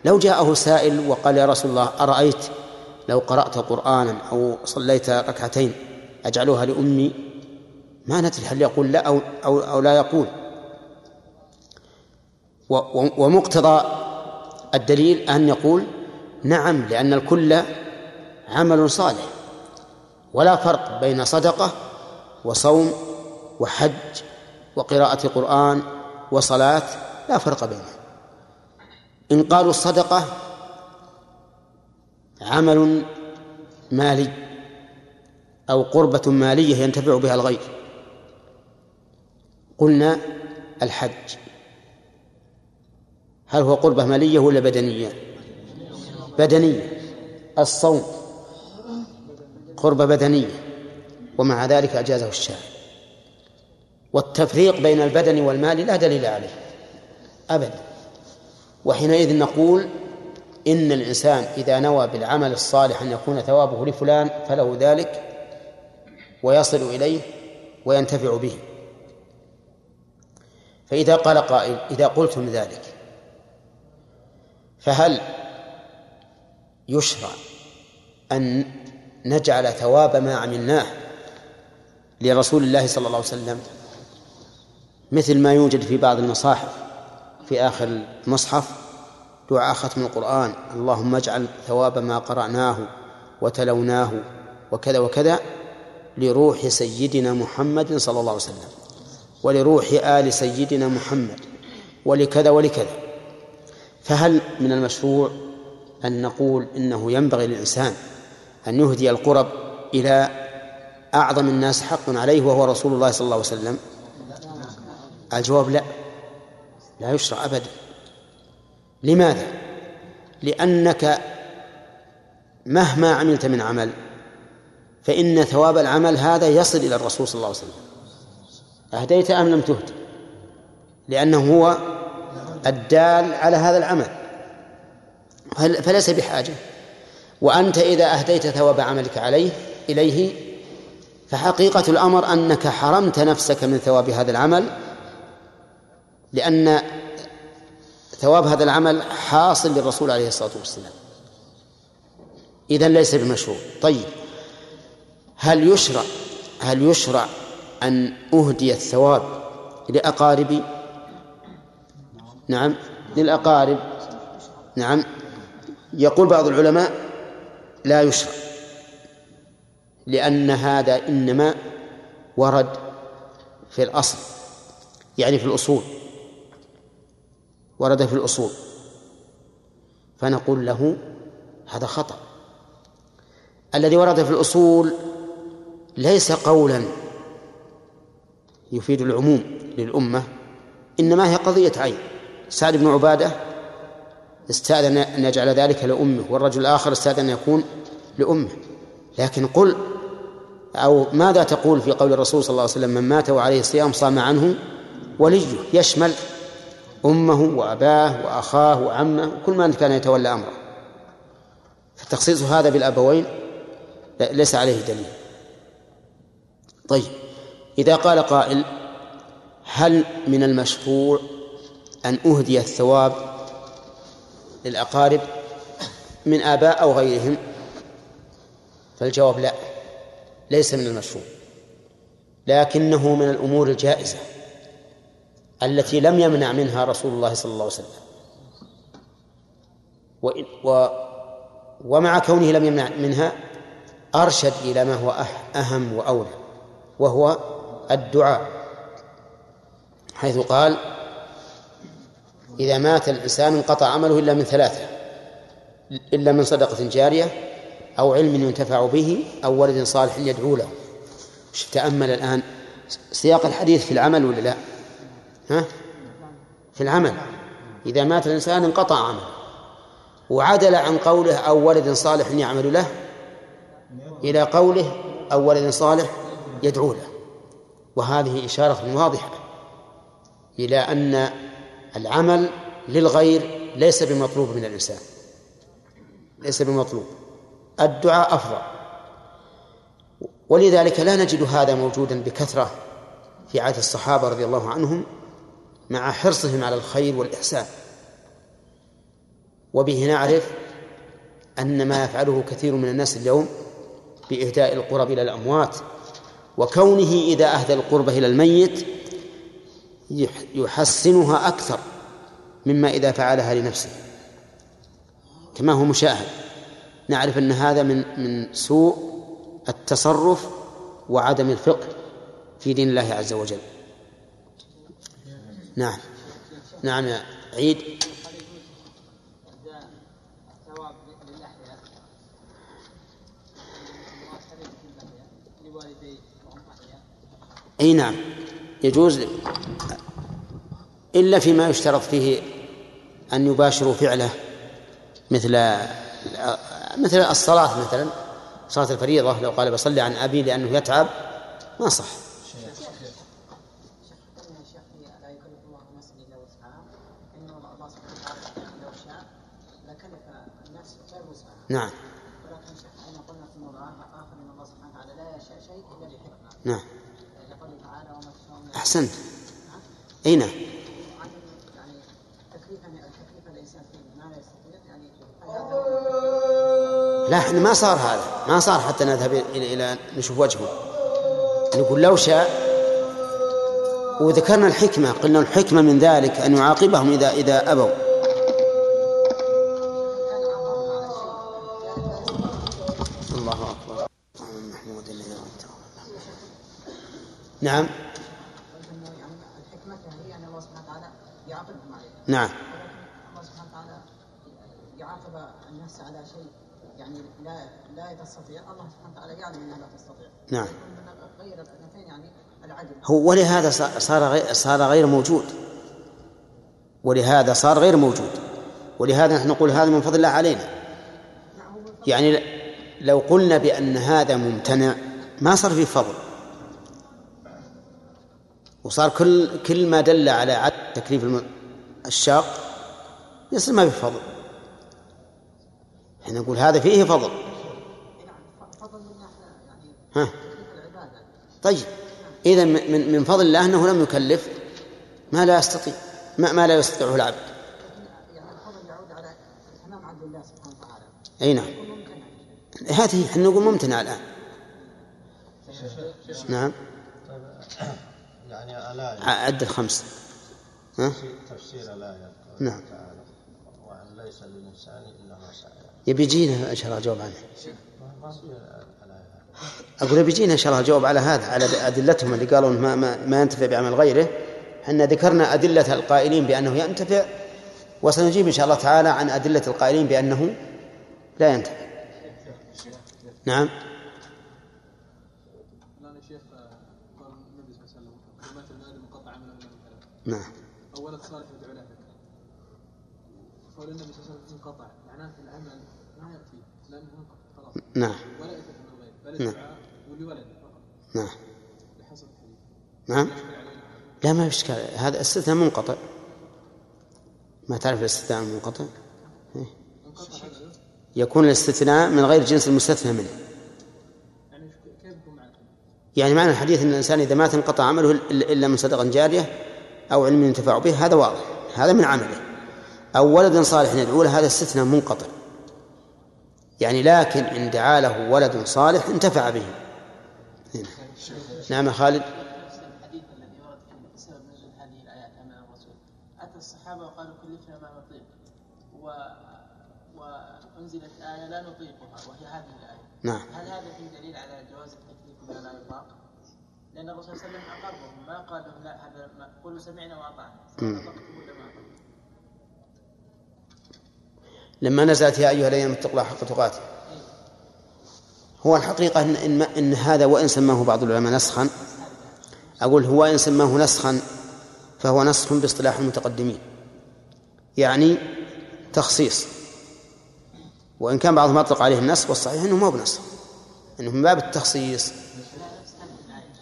A: لو جاءه سائل وقال يا رسول الله أرأيت لو قرأت قرآنا أو صليت ركعتين أجعلها لأمي ما ندري هل يقول لا أو, أو, أو لا يقول. ومقتضى الدليل أن يقول نعم لأن الكل عمل صالح ولا فرق بين صدقة وصوم وحج وقراءة قرآن وصلاة لا فرق بينهم. إن قالوا الصدقة عمل مالي أو قربة مالية ينتفع بها الغير. قلنا الحج. هل هو قربة مالية ولا بدنية؟ بدنية. الصوم قربة بدنية ومع ذلك أجازه الشارع. والتفريق بين البدن والمال لا دليل عليه أبدا. وحينئذ نقول إن الإنسان إذا نوى بالعمل الصالح أن يكون ثوابه لفلان فله ذلك ويصل إليه وينتفع به. فإذا قال قائل إذا قلتم ذلك فهل يشرع أن نجعل ثواب ما عملناه لرسول الله صلى الله عليه وسلم مثل ما يوجد في بعض المصاحف في آخر المصحف دعاء ختم القرآن اللهم اجعل ثواب ما قرأناه وتلوناه وكذا وكذا لروح سيدنا محمد صلى الله عليه وسلم. ولروح آل سيدنا محمد ولكذا ولكذا. فهل من المشروع أن نقول إنه ينبغي للإنسان أن يهدي القرب إلى أعظم الناس حق عليه وهو رسول الله صلى الله عليه وسلم؟ الجواب لا. لا يشرع أبدا. لماذا؟ لأنك مهما عملت من عمل فإن ثواب العمل هذا يصل إلى الرسول صلى الله عليه وسلم. أهديت أم لم تهد؟ لأنه هو الدال على هذا العمل. فليس بحاجة. وأنت إذا أهديت ثواب عملك عليه إليه فحقيقة الأمر أنك حرمت نفسك من ثواب هذا العمل لأن ثواب هذا العمل حاصل للرسول عليه الصلاة والسلام. إذا ليس بمشروع. طيب هل يشرع هل يشرع أن أهدي الثواب لأقاربي نعم للأقارب. نعم يقول بعض العلماء لا يشرع لأن هذا إنما ورد في الأصل يعني في الأصول. ورد في الأصول. فنقول له هذا خطأ. الذي ورد في الأصول ليس قولا. يفيد العموم للأمة إنما هي قضية عين. سعد بن عبادة استأذن أن يجعل ذلك لأمه والرجل الآخر استأذن أن يكون لأمه. لكن قل أو ماذا تقول في قول الرسول صلى الله عليه وسلم من مات وعليه الصيام صام عنه وليه يشمل أمه وأباه وأخاه وعمه وكل من كان يتولى أمره. فتخصيص هذا بالأبوين ليس عليه دليل. طيب. إذا قال قائل هل من المشروع أن أهدي الثواب للأقارب من آباء أو غيرهم؟ فالجواب لا ليس من المشروع لكنه من الأمور الجائزة التي لم يمنع منها رسول الله صلى الله عليه وسلم. وإن و ومع كونه لم يمنع منها أرشد إلى ما هو أح- أهم وأولى وهو الدعاء حيث قال إذا مات الإنسان انقطع عمله إلا من ثلاثة إلا من صدقة جارية أو علم ينتفع به أو ولد صالح يدعو له. تأمل الآن؟ سياق الحديث في العمل ولا لا؟ ها؟ في العمل. إذا مات الإنسان انقطع عمله. وعدل عن قوله أو ولد صالح يعمل له إلى قوله أو ولد صالح يدعو له. وهذه إشارة واضحة إلى أن العمل للغير ليس بمطلوب من الإنسان. ليس بمطلوب. الدعاء أفضل. ولذلك لا نجد هذا موجودا بكثرة في عهد الصحابة رضي الله عنهم مع حرصهم على الخير والإحسان. وبه نعرف أن ما يفعله كثير من الناس اليوم بإهداء القرب إلى الأموات وكونه إذا أهدى القربة إلى الميت يح- يحسنها أكثر مما إذا فعلها لنفسه. كما هو مشاهد. نعرف أن هذا من من سوء التصرف وعدم الفقه في دين الله عز وجل. نعم. نعم يا عيد
H: ثواب للأحياء لوالديه وهم أحياء
A: إي نعم. يجوز إلا فيما يشترط فيه أن يباشروا فعله مثل مثل الصلاة مثلا. صلاة الفريضة لو قال بصلي عن أبي لأنه يتعب ما صح. نعم. نعم
H: لقوله تعالى وما تشاءون
A: احسنت اي نعم
H: عن يعني تكليف تكليف الانسان في ما لا
A: إحنا ما صار هذا. ما صار حتى نذهب إلى إلى نشوف وجهه. نقول لو شاء وذكرنا الحكمة قلنا الحكمة من ذلك أن يعاقبهم اذا
H: إذا أبوا.
A: الله أكبر. نعم
H: قلت انه يعني الحكمه هي ان الله سبحانه وتعالى يعاقبهم عليه
A: نعم.
H: الله سبحانه وتعالى يعاقب النفس على شيء. يعني لا لا تستطيع الله سبحانه وتعالى يعلم إنها لا تستطيع.
A: نعم.
H: غير الاثنتين يعني العدل.
A: هو ولهذا صار صار غير, صار غير موجود. ولهذا صار غير موجود. ولهذا نحن نقول هذا من فضل الله علينا. يعني لو قلنا بأن هذا ممتنع ما صار فيه فضل. وصار كل كل ما دل على عدم تكليف الشاق يصير ما في فضل. إحنا نقول هذا فيه فضل.
H: يعني
A: ها. طيب. إذا من من فضل الله أنه لم يكلف ما لا يستطيع ما, ما لا يستطيعه العبد.
H: يعني الفضل يعود على الله سبحانه وتعالى
A: أي نعم. هذه إحنا نقول ممتنع الآن. نعم.
I: يعني الآية
A: عد الخمس ها؟
I: تفسير الآية
A: نعم.
I: تعالى وأن ليس للإنسان إلا ما سعى
A: يبي يجينا إن شاء الله الجواب عنه أقول يبي يجينا شاء الله الجواب على هذا على أدلتهم اللي قالوا ما, ما, ما ينتفع بعمل غيره. إحنا ذكرنا أدلة القائلين بأنه ينتفع وسنجيب إن شاء الله تعالى عن أدلة القائلين بأنه لا ينتفع. نعم.
E: الان يا شيخ آه، قال النبي صلى الله عليه وسلم كلمات المال مقطع عمله من ثلاث
A: نعم
E: أو ولد صالح يدعو له فكر قول النبي صلى الله عليه وسلم انقطع معناه العمل ما ياتي لأنه انقطع خلاص.
A: نعم.
E: ولا يثبت من غير بل
A: نعم.
E: الدعاء ولولد فقط.
A: نعم.
E: بحسب الحديث.
A: نعم. لا ما في إشكال. هذا استثناء منقطع. ما تعرف الاستثناء المنقطع؟ إيه. يكون الاستثناء من غير جنس المستثنى منه.
E: يعني؟
A: يعني معنى الحديث إن الإنسان إذا مات انقطع عمله إلا من صدقة جارية أو علم ينتفع به هذا واضح. هذا من عمله. أو ولد صالح يدعو له هذا استثناء منقطع. يعني لكن إن دعا له ولد صالح انتفع به. هنا. نعم خالد.
C: الصحابة وقالوا كلفنا ما نطيق. و... وأنزلت آية لا نطيقها وهي هذه الآية.
A: نعم.
C: هل هذا فيه دليل على جواز التكليف بما لا يطاق؟ لأن الرسول صلى الله عليه وسلم أقرهم ما قال لهم لا هذا ما قولوا سمعنا وأطعنا.
A: لما نزلت يا أيها الذين اتقوا الله حق تقاته. هو الحقيقة ان إن, إن هذا وإن سماه بعض العلماء نسخا. أقول هو إن سماه نسخا فهو نسخ باصطلاح المتقدمين. يعني تخصيص. وإن كان بعضهم اطلق عليه النسخ والصحيح إنه ما هو بنسخ. إنه من باب التخصيص.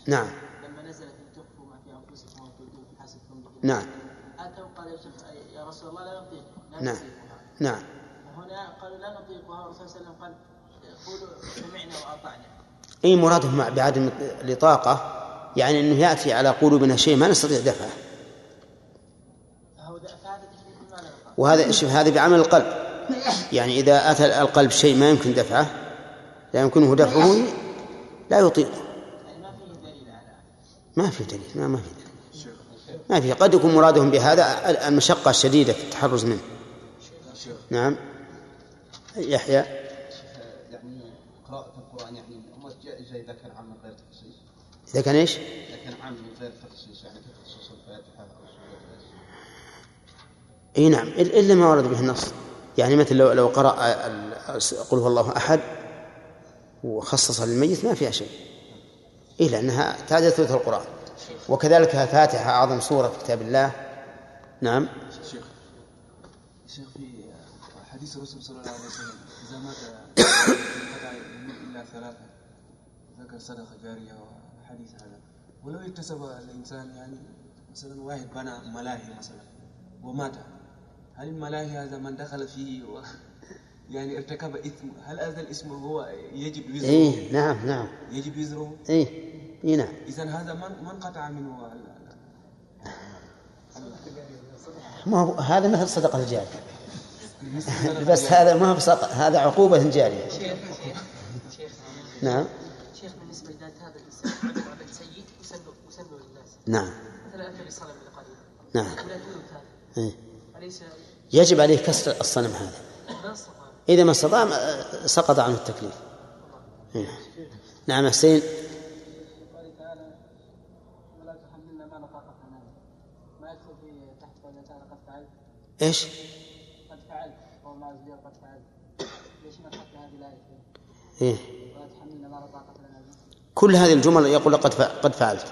A: نعم.
C: لما نزلت تخفوا ما في حسبكم به
A: نعم.
C: أتوا قال يا رسول الله لا
A: نعم. نعم.
C: لا نطيقها والرسول صلى الله عليه وسلم قال قولوا سمعنا وأطعنا.
A: إي مراده مع بعدم الإطاقة يعني إنه يأتي على قلوبنا شيء ما نستطيع دفعه. وهذا شوف هذا بعمل القلب. يعني إذا أتى القلب شيء ما يمكن دفعه لا يمكنه دفعه لا يطيقه
C: يعني ما فيه دليل على
A: ما في دليل ما, ما في دليل. ما في قد يكون مرادهم بهذا المشقة الشديدة في التحرز منه. نعم. يحيى.
J: يعني قراءة القرآن يعني جائزة إذا كان عام من غير تخصيص.
A: إذا كان إيش؟
J: إذا كان عام من غير تخصيص يعني كتخصيص الفاتحة أو
A: إي نعم إلا إلا ما ورد به النص. يعني مثل لو لو قرأ ال- قل هو الله أحد وخصص للميت ما فيها شيء. إيه لأنها تعدل ثلث القرآن. وكذلك الفاتحة أعظم سورة في كتاب الله. نعم.
K: شيخ شيخ في حديث الرسول صلى الله عليه وسلم إذا مات إلا ثلاثة ذكر صدقة جارية وحديث هذا. ولو اكتسب الإنسان يعني مثلا واحد بنى ملاهي مثلا ومات هل الملاهي هذا من دخل فيه و يعني ارتكب إثم؟ هل هذا الاسم هو يجب وزره
A: إيه نعم نعم.
K: يجب وزره
A: إيه إيه نعم.
K: إذا هذا من من قطع منه؟
A: ما هو هذا مثل صدقة الجارية.
K: ال-
A: بس هذا ما هو هذا عقوبة جارية.
H: شيخ شيخ
A: نعم.
H: شيخ بالنسبة لذات هذا الانسان عمل سيء للناس.
A: نعم.
H: مثلا بصنم
A: نعم. إيه.
H: اليس
A: يجب عليه كسر الصنم هذا.
H: ما استطاع.
A: إذا ما استطاع سقط عنه التكليف. إيه. نعم حسين.
E: قال تعالى ولا تحملنا ما لا طاقة لنا به. ما يدخل في تحت قوله تعالى قد فعلت
A: إيش
E: قد فعلت أو ما زياد قد فعلت ليش ما تحط هذه الآية
A: إيه. كل هذه الجمل يقول قد قد فعلت.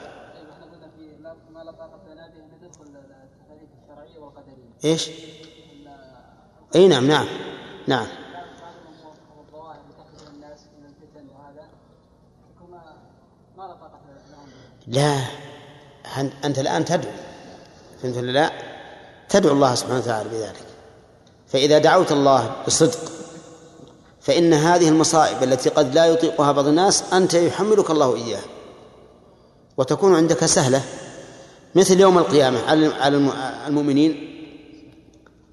A: إيش؟ أي نعم نعم نعم.
E: لا
A: أنت الآن تدعو. فهمت لا تدعو الله سبحانه وتعالى بذلك. فإذا دعوت الله بصدق فإن هذه المصائب التي قد لا يطيقها بعض الناس أنت يحملك الله إياها وتكون عندك سهلة مثل يوم القيامة على المؤمنين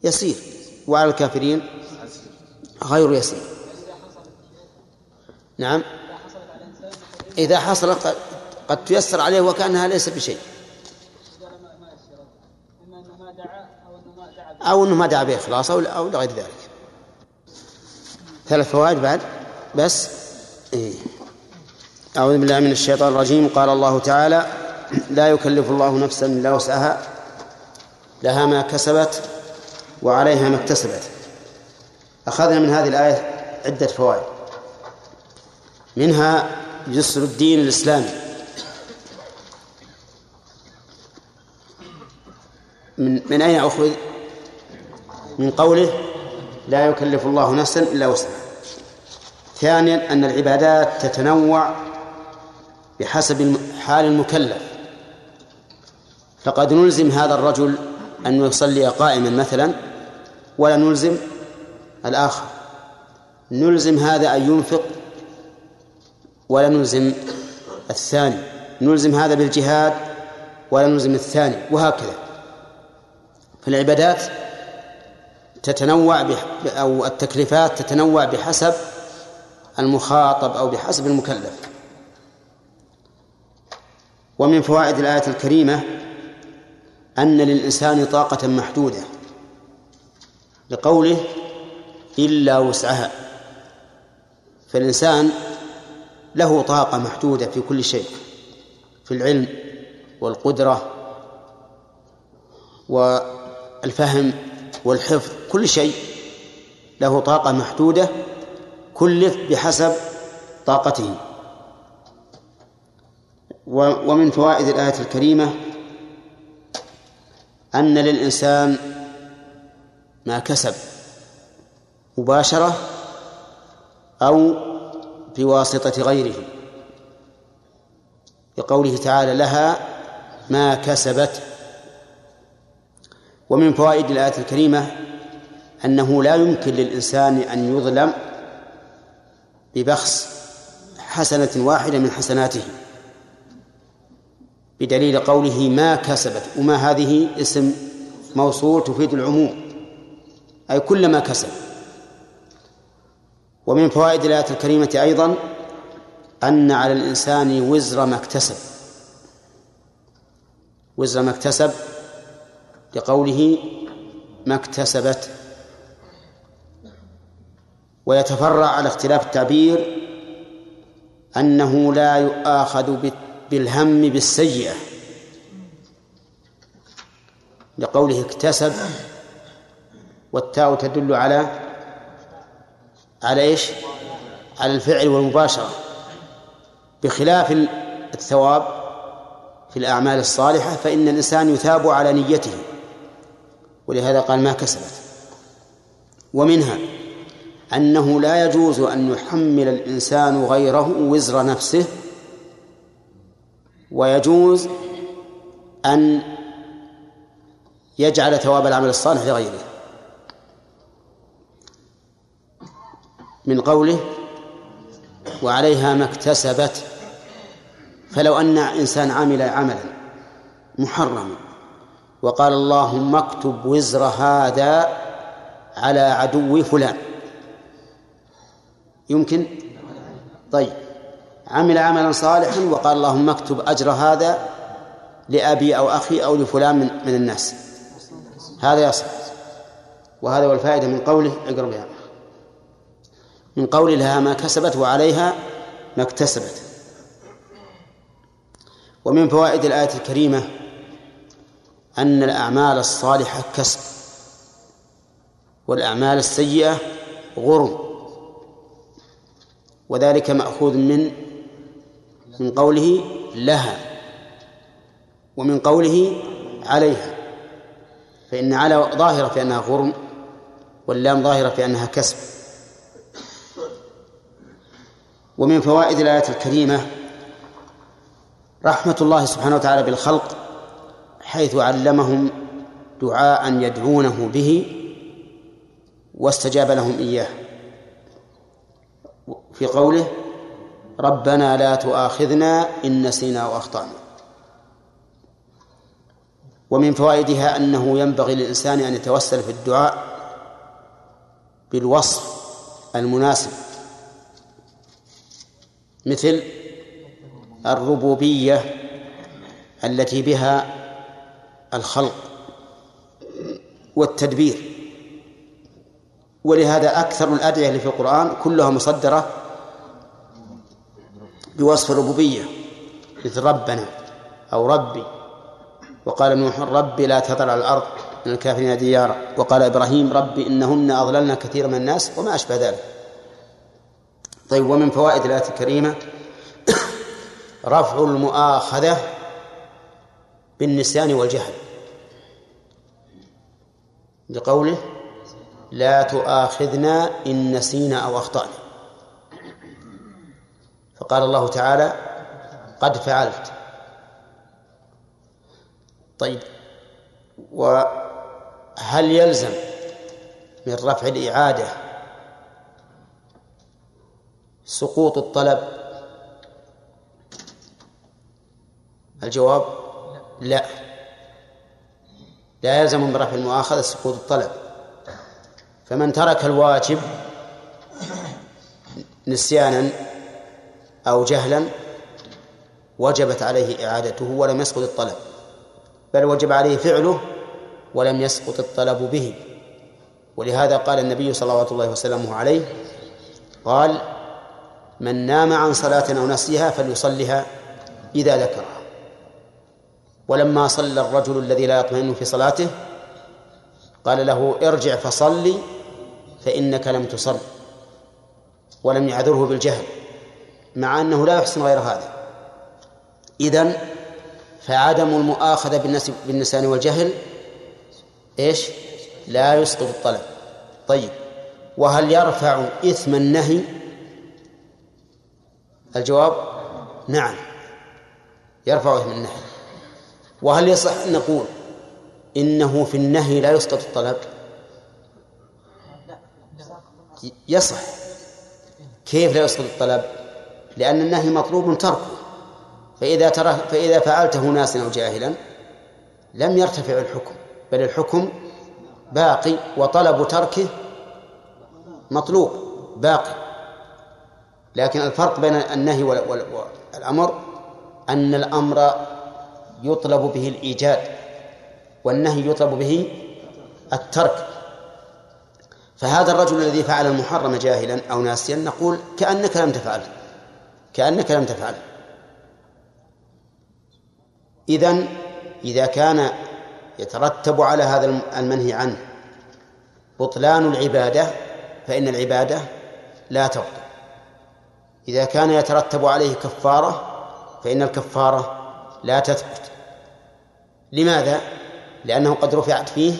A: يسير وعلى الكافرين غير يسير. نعم. إذا حصلت قد تيسر عليه وكأنها ليس بشيء. أو أنه ما دعا بإخلاص أو أو لغير ذلك. ثلاث فوائد بعد. بس إيه. أعوذ بالله من الشيطان الرجيم. قال الله تعالى لا يكلف الله نفسا إلا وسعها لها ما كسبت وعليها ما اكتسبت. أخذنا من هذه الآية عدة فوائد. منها يسر الدين الإسلامي. من من أين أخذ؟ من قوله لا يكلف الله نفسا إلا وسعها. ثانيا أن العبادات تتنوع بحسب حال المكلف. فقد نلزم هذا الرجل أن يصلي قائما مثلا ولا نلزم الآخر. نلزم هذا أن ينفق ولا نلزم الثاني. نلزم هذا بالجهاد ولا نلزم الثاني وهكذا. فالعبادات تتنوع أو التكليفات تتنوع بحسب المخاطب أو بحسب المكلف. ومن فوائد الآية الكريمة أن للإنسان طاقة محدودة لقوله إلا وسعها. فالإنسان له طاقة محدودة في كل شيء في العلم والقدرة والفهم والحفظ كل شيء له طاقة محدودة كلف بحسب طاقته. ومن فوائد الآية الكريمة أن للإنسان ما كسب مباشرة أو بواسطة غيره. لقوله تعالى لها ما كسبت ومن فوائد الآية الكريمة أنه لا يمكن للإنسان أن يظلم ببخس حسنة واحدة من حسناته بدليل قوله ما كسبت وما هذه اسم موصول تفيد العموم أي كل ما كسب. ومن فوائد الآية الكريمة أيضا أن على الإنسان وزر ما اكتسب. وزر ما اكتسب لقوله ما اكتسبت. ويتفرع على اختلاف التعبير أنه لا يؤاخذ بالهم بالسيئة. لقوله اكتسب والتاء تدل على على إيش؟ على الفعل والمباشرة. بخلاف الثواب في الأعمال الصالحة فإن الإنسان يثاب على نيته. ولهذا قال ما كسبت. ومنها أنه لا يجوز أن يحمل الإنسان غيره وزر نفسه ويجوز أن يجعل ثواب العمل الصالح لغيره. من قوله وعليها ما اكتسبت فلو أن إنسان عمل عملا محرما وقال اللهم اكتب وزر هذا على عدو فلان. يمكن؟ طيب. عمل عملا صالحا وقال اللهم اكتب أجر هذا لأبي أو أخي أو لفلان من, من الناس. هذا يصح. وهذا هو الفائدة من قوله اقرب بها. من قول لها ما كسبت وعليها ما اكتسبت. ومن فوائد الآية الكريمة أن الأعمال الصالحة كسب والأعمال السيئة غرم. وذلك مأخوذ من من قوله لها ومن قوله عليها. فإن على ظاهرة في أنها غرم واللام ظاهرة في أنها كسب. ومن فوائد الآية الكريمة رحمة الله سبحانه وتعالى بالخلق حيث علمهم دعاء يدعونه به واستجاب لهم إياه. في قوله ربنا لا تؤاخذنا إن نسينا أو أخطأنا. ومن فوائدها أنه ينبغي للإنسان أن يتوسل في الدعاء بالوصف المناسب مثل الربوبية التي بها الخلق والتدبير. ولهذا أكثر الأدعية اللي في القرآن كلها مصدرة بوصف الربوبية مثل ربنا أو ربي. وقال نوح ربي لا تذر على الأرض من الكافرين ديارا. وقال إبراهيم ربي إنهن أضللن كثيرا من الناس وما أشبه ذلك. طيب ومن فوائد الآية الكريمة رفع المؤاخذة بالنسيان والجهل. لقوله لا تؤاخذنا إن نسينا أو أخطأنا. فقال الله تعالى قد فعلت. طيب وهل يلزم من رفع الإعادة سقوط الطلب؟ الجواب لا. لا يلزم من رفع المؤاخذة سقوط الطلب. فمن ترك الواجب نسيانا أو جهلا وجبت عليه إعادته ولم يسقط الطلب بل وجب عليه فعله ولم يسقط الطلب به. ولهذا قال النبي صلى الله وسلم عليه قال من نام عن صلاة أو نسيها فليصلها إذا ذكرها ولما صلى الرجل الذي لا يطمئن في صلاته قال له ارجع فصلي فإنك لم تصل ولم يعذره بالجهل مع أنه لا يحسن غير هذا إذن فعدم المؤاخذة بالنسيان والجهل إيش؟ لا يسقط الطلب طيب وهل يرفع إثم النهي؟ الجواب نعم يرفع إثم النهي وهل يصح أن نقول إنه في النهي لا يسقط الطلب؟ يصح كيف لا يسقط الطلب؟ لأن النهي مطلوب تركه فإذا ترى فإذا فعلته ناسا أو جاهلا لم يرتفع الحكم بل الحكم باقي وطلب تركه مطلوب باقي لكن الفرق بين النهي والأمر أن الأمر يطلب به الإيجاد والنهي يطلب به الترك. فهذا الرجل الذي فعل المحرم جاهلا أو ناسيا نقول كأنك لم تفعله كأنك لم تفعله إذن إذا كان يترتب على هذا المنهي عنه بطلان العبادة فإن العبادة لا تبطل إذا كان يترتب عليه كفارة فإن الكفارة لا تثبت لماذا؟ لأنه قد رفعت فيه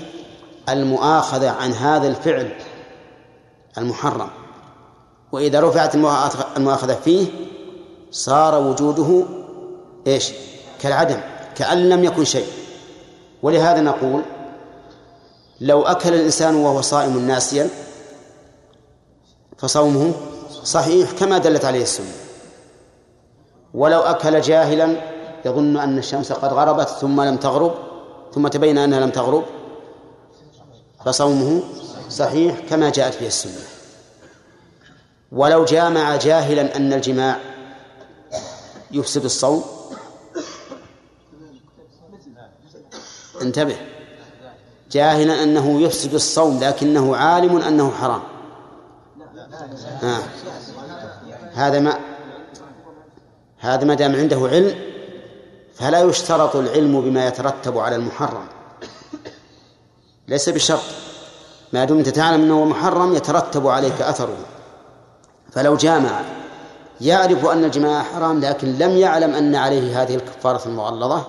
A: المؤاخذة عن هذا الفعل المحرم وإذا رفعت المؤاخذة فيه صار وجوده إيش؟ كالعدم كأن لم يكن شيء ولهذا نقول لو أكل الإنسان وهو صائم ناسيا فصومه صحيح كما دلت عليه السنة ولو أكل جاهلا يظن أن الشمس قد غربت ثم لم تغرب ثم تبين أنها لم تغرب. فصومه صحيح كما جاءت به السنة. ولو جامع جاهلا أن الجماع يفسد الصوم. انتبه. جاهلا أنه يفسد الصوم لكنه عالم أنه حرام. آه. هذا ما هذا ما دام عنده علم فلا يشترط العلم بما يترتب على المحرم. ليس بشرط. ما دمت تعلم أنه محرم يترتب عليك أثره. فلو جامع يعرف أن الجماع حرام لكن لم يعلم أن عليه هذه الكفارة المغلظة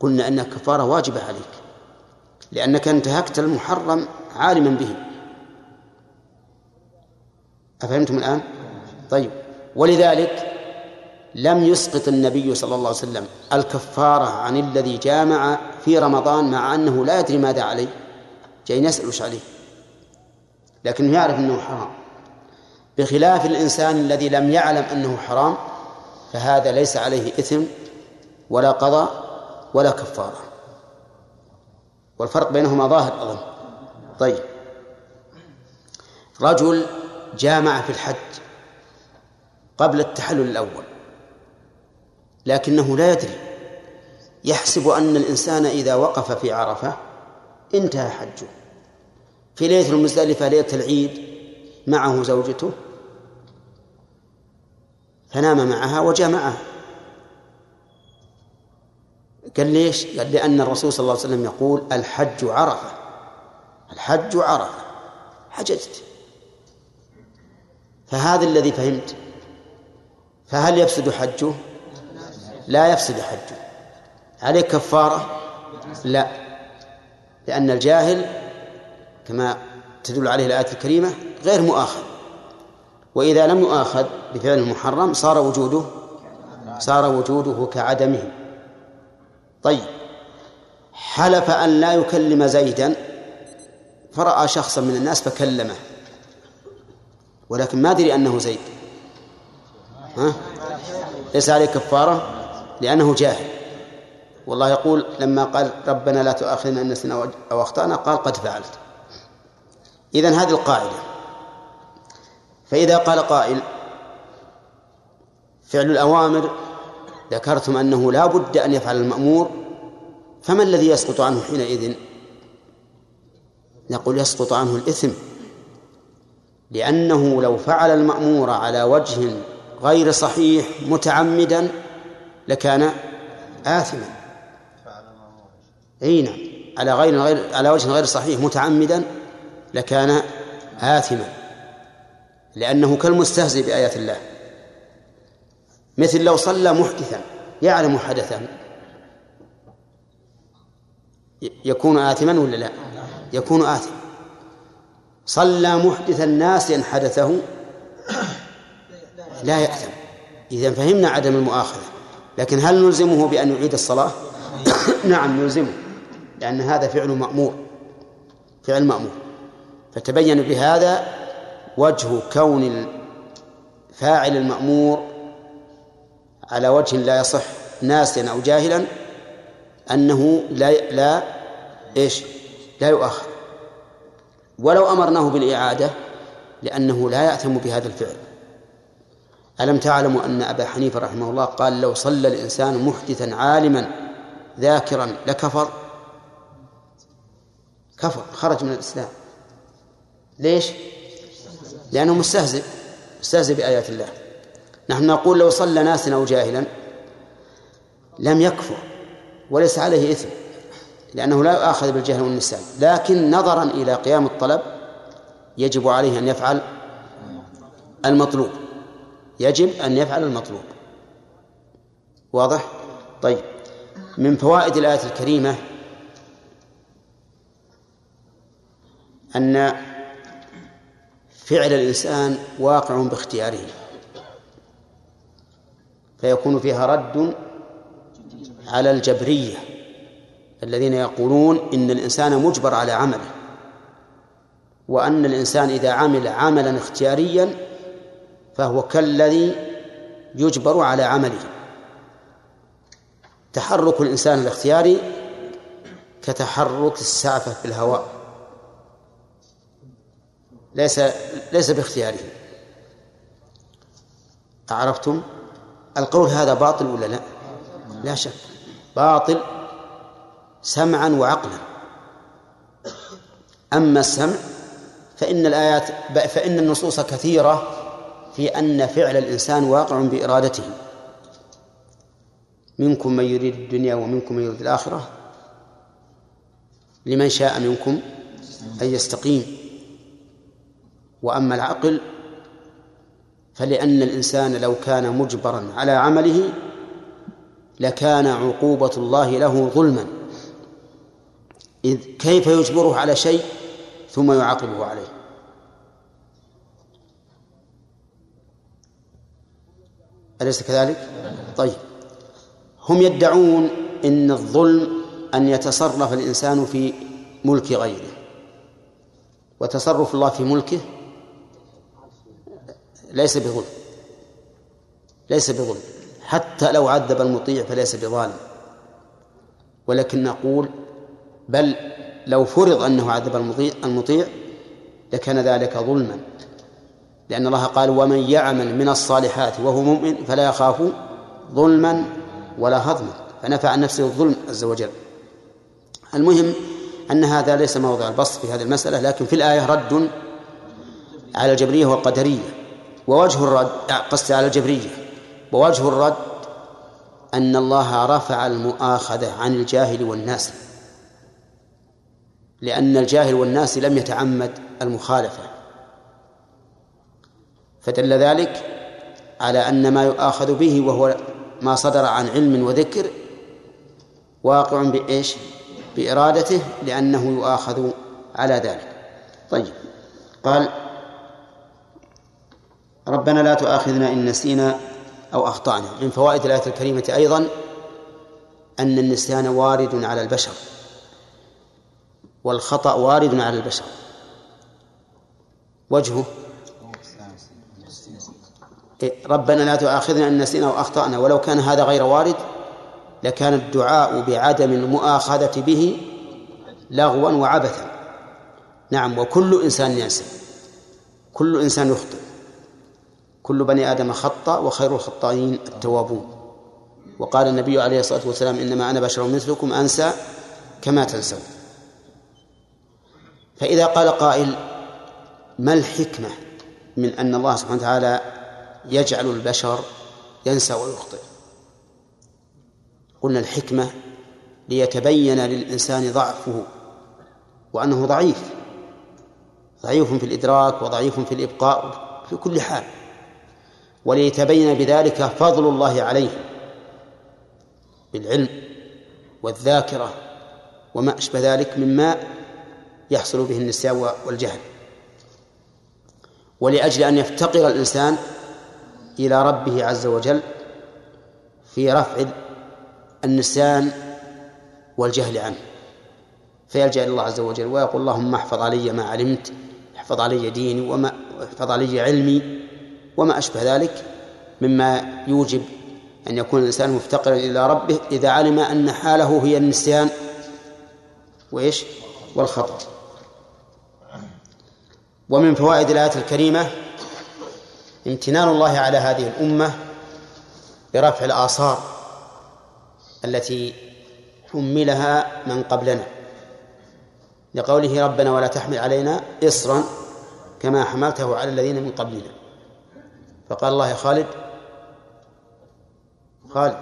A: قلنا أن الكفارة واجبه عليك. لأنك انتهكت المحرم عالما به. أفهمتم الآن؟ طيب. ولذلك لم يسقط النبي صلى الله عليه وسلم الكفارة عن الذي جامع في رمضان مع أنه لا يدري ماذا عليه. جاي يسأل وش عليه. لكنه يعرف أنه حرام. بخلاف الإنسان الذي لم يعلم أنه حرام فهذا ليس عليه إثم ولا قضاء ولا كفارة. والفرق بينهما ظاهر أظن. طيب. رجل جامع في الحج قبل التحلل الأول. لكنه لا يدري. يحسب أن الإنسان إذا وقف في عرفة انتهى حجه. في ليلة المزدلفة ليلة العيد معه زوجته فنام معها وجامعها قال ليش؟ قال لأن الرسول صلى الله عليه وسلم يقول الحج عرفة. الحج عرفة. حججت. فهذا الذي فهمت فهل يفسد حجه؟ لا يفسد حجه. عليه كفارة؟ لا. لأن الجاهل كما تدل عليه الآية الكريمة غير مؤاخذ. وإذا لم يؤاخذ بفعل المحرم صار وجوده صار وجوده كعدمه. طيب. حلف أن لا يكلم زيدا فرأى شخصا من الناس فكلمه. ولكن ما أدري أنه زيد. ها؟ ليس عليه كفارة؟ لأنه جاهل. والله يقول لما قال ربنا لا تؤاخذنا إن نسينا أو أخطأنا قال قد فعلت. إذن هذه القاعدة. فإذا قال قائل فعل الأوامر ذكرتم أنه لا بد أن يفعل المأمور فما الذي يسقط عنه حينئذ؟ نقول يسقط عنه الإثم. لأنه لو فعل المأمور على وجه غير صحيح متعمدا لكان آثما. أي نعم. على غير غير على وجه غير صحيح متعمدا لكان آثما. لأنه كالمستهزئ بآيات الله. مثل لو صلى محدثا يعلم حدثا يكون آثما ولا لا؟ يكون آثما. صلى محدثا ناسيا حدثه لا يأثم. إذا فهمنا عدم المؤاخذة. لكن هل نلزمه بأن يعيد الصلاة؟ نعم نلزمه لأن هذا فعل مأمور فعل مأمور. فتبين بهذا وجه كون فاعل المأمور على وجه لا يصح ناسيا أو جاهلا أنه لا لا إيش؟ لا يؤخر ولو أمرناه بالإعادة لأنه لا يأثم بهذا الفعل. ألم تعلموا أن أبا حنيفة رحمه الله قال لو صلى الإنسان محدثا عالما ذاكرا لكفر؟ كفر خرج من الإسلام. ليش؟ لأنه مستهزئ مستهزئ بآيات الله. نحن نقول لو صلى ناس أو جاهلا لم يكفر وليس عليه إثم لأنه لا يؤاخذ بالجهل والنسيان لكن نظرا إلى قيام الطلب يجب عليه أن يفعل المطلوب. يجب أن يفعل المطلوب. واضح؟ طيب. من فوائد الآية الكريمة أن فعل الإنسان واقع باختياره. فيكون فيها رد على الجبرية الذين يقولون إن الإنسان مجبر على عمله وأن الإنسان إذا عمل عملا اختياريا فهو كالذي يجبر على عمله. تحرك الإنسان الاختياري كتحرك السعفة في الهواء. ليس ليس باختياره. أعرفتم القول هذا باطل ولا لا؟ لا شك. باطل سمعا وعقلا. أما السمع فإن الآيات فإن النصوص كثيرة في أن فعل الإنسان واقع بإرادته. منكم من يريد الدنيا ومنكم من يريد الآخرة. لمن شاء منكم أن يستقيم. وأما العقل فلأن الإنسان لو كان مجبرا على عمله لكان عقوبة الله له ظلما. إذ كيف يجبره على شيء ثم يعاقبه عليه؟ أليس كذلك؟ طيب. هم يدعون إن الظلم أن يتصرف الإنسان في ملك غيره. وتصرف الله في ملكه ليس بظلم. ليس بظلم. حتى لو عذب المطيع فليس بظالم. ولكن نقول بل لو فرض أنه عذب المطيع, المطيع لكان ذلك ظلما. لأن الله قال ومن يعمل من الصالحات وهو مؤمن فلا يخاف ظلما ولا هضما فنفع عن نفسه الظلم عز وجل. المهم أن هذا ليس موضع البسط في هذه المسألة لكن في الآية رد على الجبرية والقدرية ووجه الرد قصدي على الجبرية ووجه الرد أن الله رفع المؤاخذة عن الجاهل والناس لأن الجاهل والناس لم يتعمد المخالفة. فدل ذلك على أن ما يؤاخذ به وهو ما صدر عن علم وذكر واقع بإيش؟ بإرادته لأنه يؤاخذ على ذلك. طيب. قال ربنا لا تؤاخذنا إن نسينا أو أخطأنا. من فوائد الآية الكريمة أيضا أن النسيان وارد على البشر والخطأ وارد على البشر. وجهه ربنا لا تؤاخذنا إن نسينا أو أخطأنا. ولو كان هذا غير وارد لكان الدعاء بعدم المؤاخذة به لغوا وعبثا. نعم وكل إنسان ينسى كل إنسان يخطئ. كل بني آدم خطأ وخير الخطائين التوابون. وقال النبي عليه الصلاة والسلام إنما أنا بشر مثلكم أنسى كما تنسون. فإذا قال قائل ما الحكمة من أن الله سبحانه وتعالى يجعل البشر ينسى ويخطئ. قلنا الحكمة ليتبين للإنسان ضعفه وأنه ضعيف. ضعيف في الإدراك وضعيف في الإبقاء في كل حال. وليتبين بذلك فضل الله عليه بالعلم والذاكرة وما أشبه ذلك مما يحصل به النسيان والجهل. ولأجل أن يفتقر الإنسان إلى ربه عز وجل في رفع النسيان والجهل عنه. فيلجأ إلى الله عز وجل ويقول اللهم احفظ علي ما علمت احفظ علي ديني وما احفظ علي علمي وما أشبه ذلك مما يوجب أن يكون الإنسان مفتقرا إلى ربه إذا علم أن حاله هي النسيان وإيش؟ والخطأ. ومن فوائد الآية الكريمة امتنان الله على هذه الأمة برفع الآثار التي حملها من قبلنا. لقوله ربنا ولا تحمل علينا إصرا كما حملته على الذين من قبلنا. فقال الله يا خالد خالد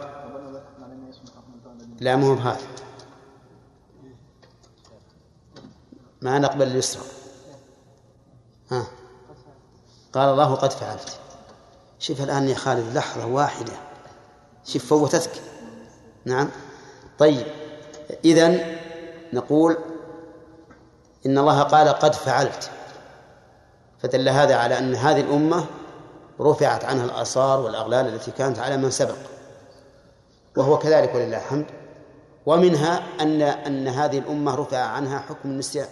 A: لا مهم هذا ما نقبل اليسرى. ها. قال الله قد فعلت. شوف الآن يا خالد لحظة واحدة. شوف فوتتك نعم. طيب. إذن نقول إن الله قال قد فعلت. فدل هذا على أن هذه الأمة رفعت عنها الآثار والأغلال التي كانت على من سبق. وهو كذلك ولله الحمد. ومنها أن أن هذه الأمة رفع عنها حكم النسيان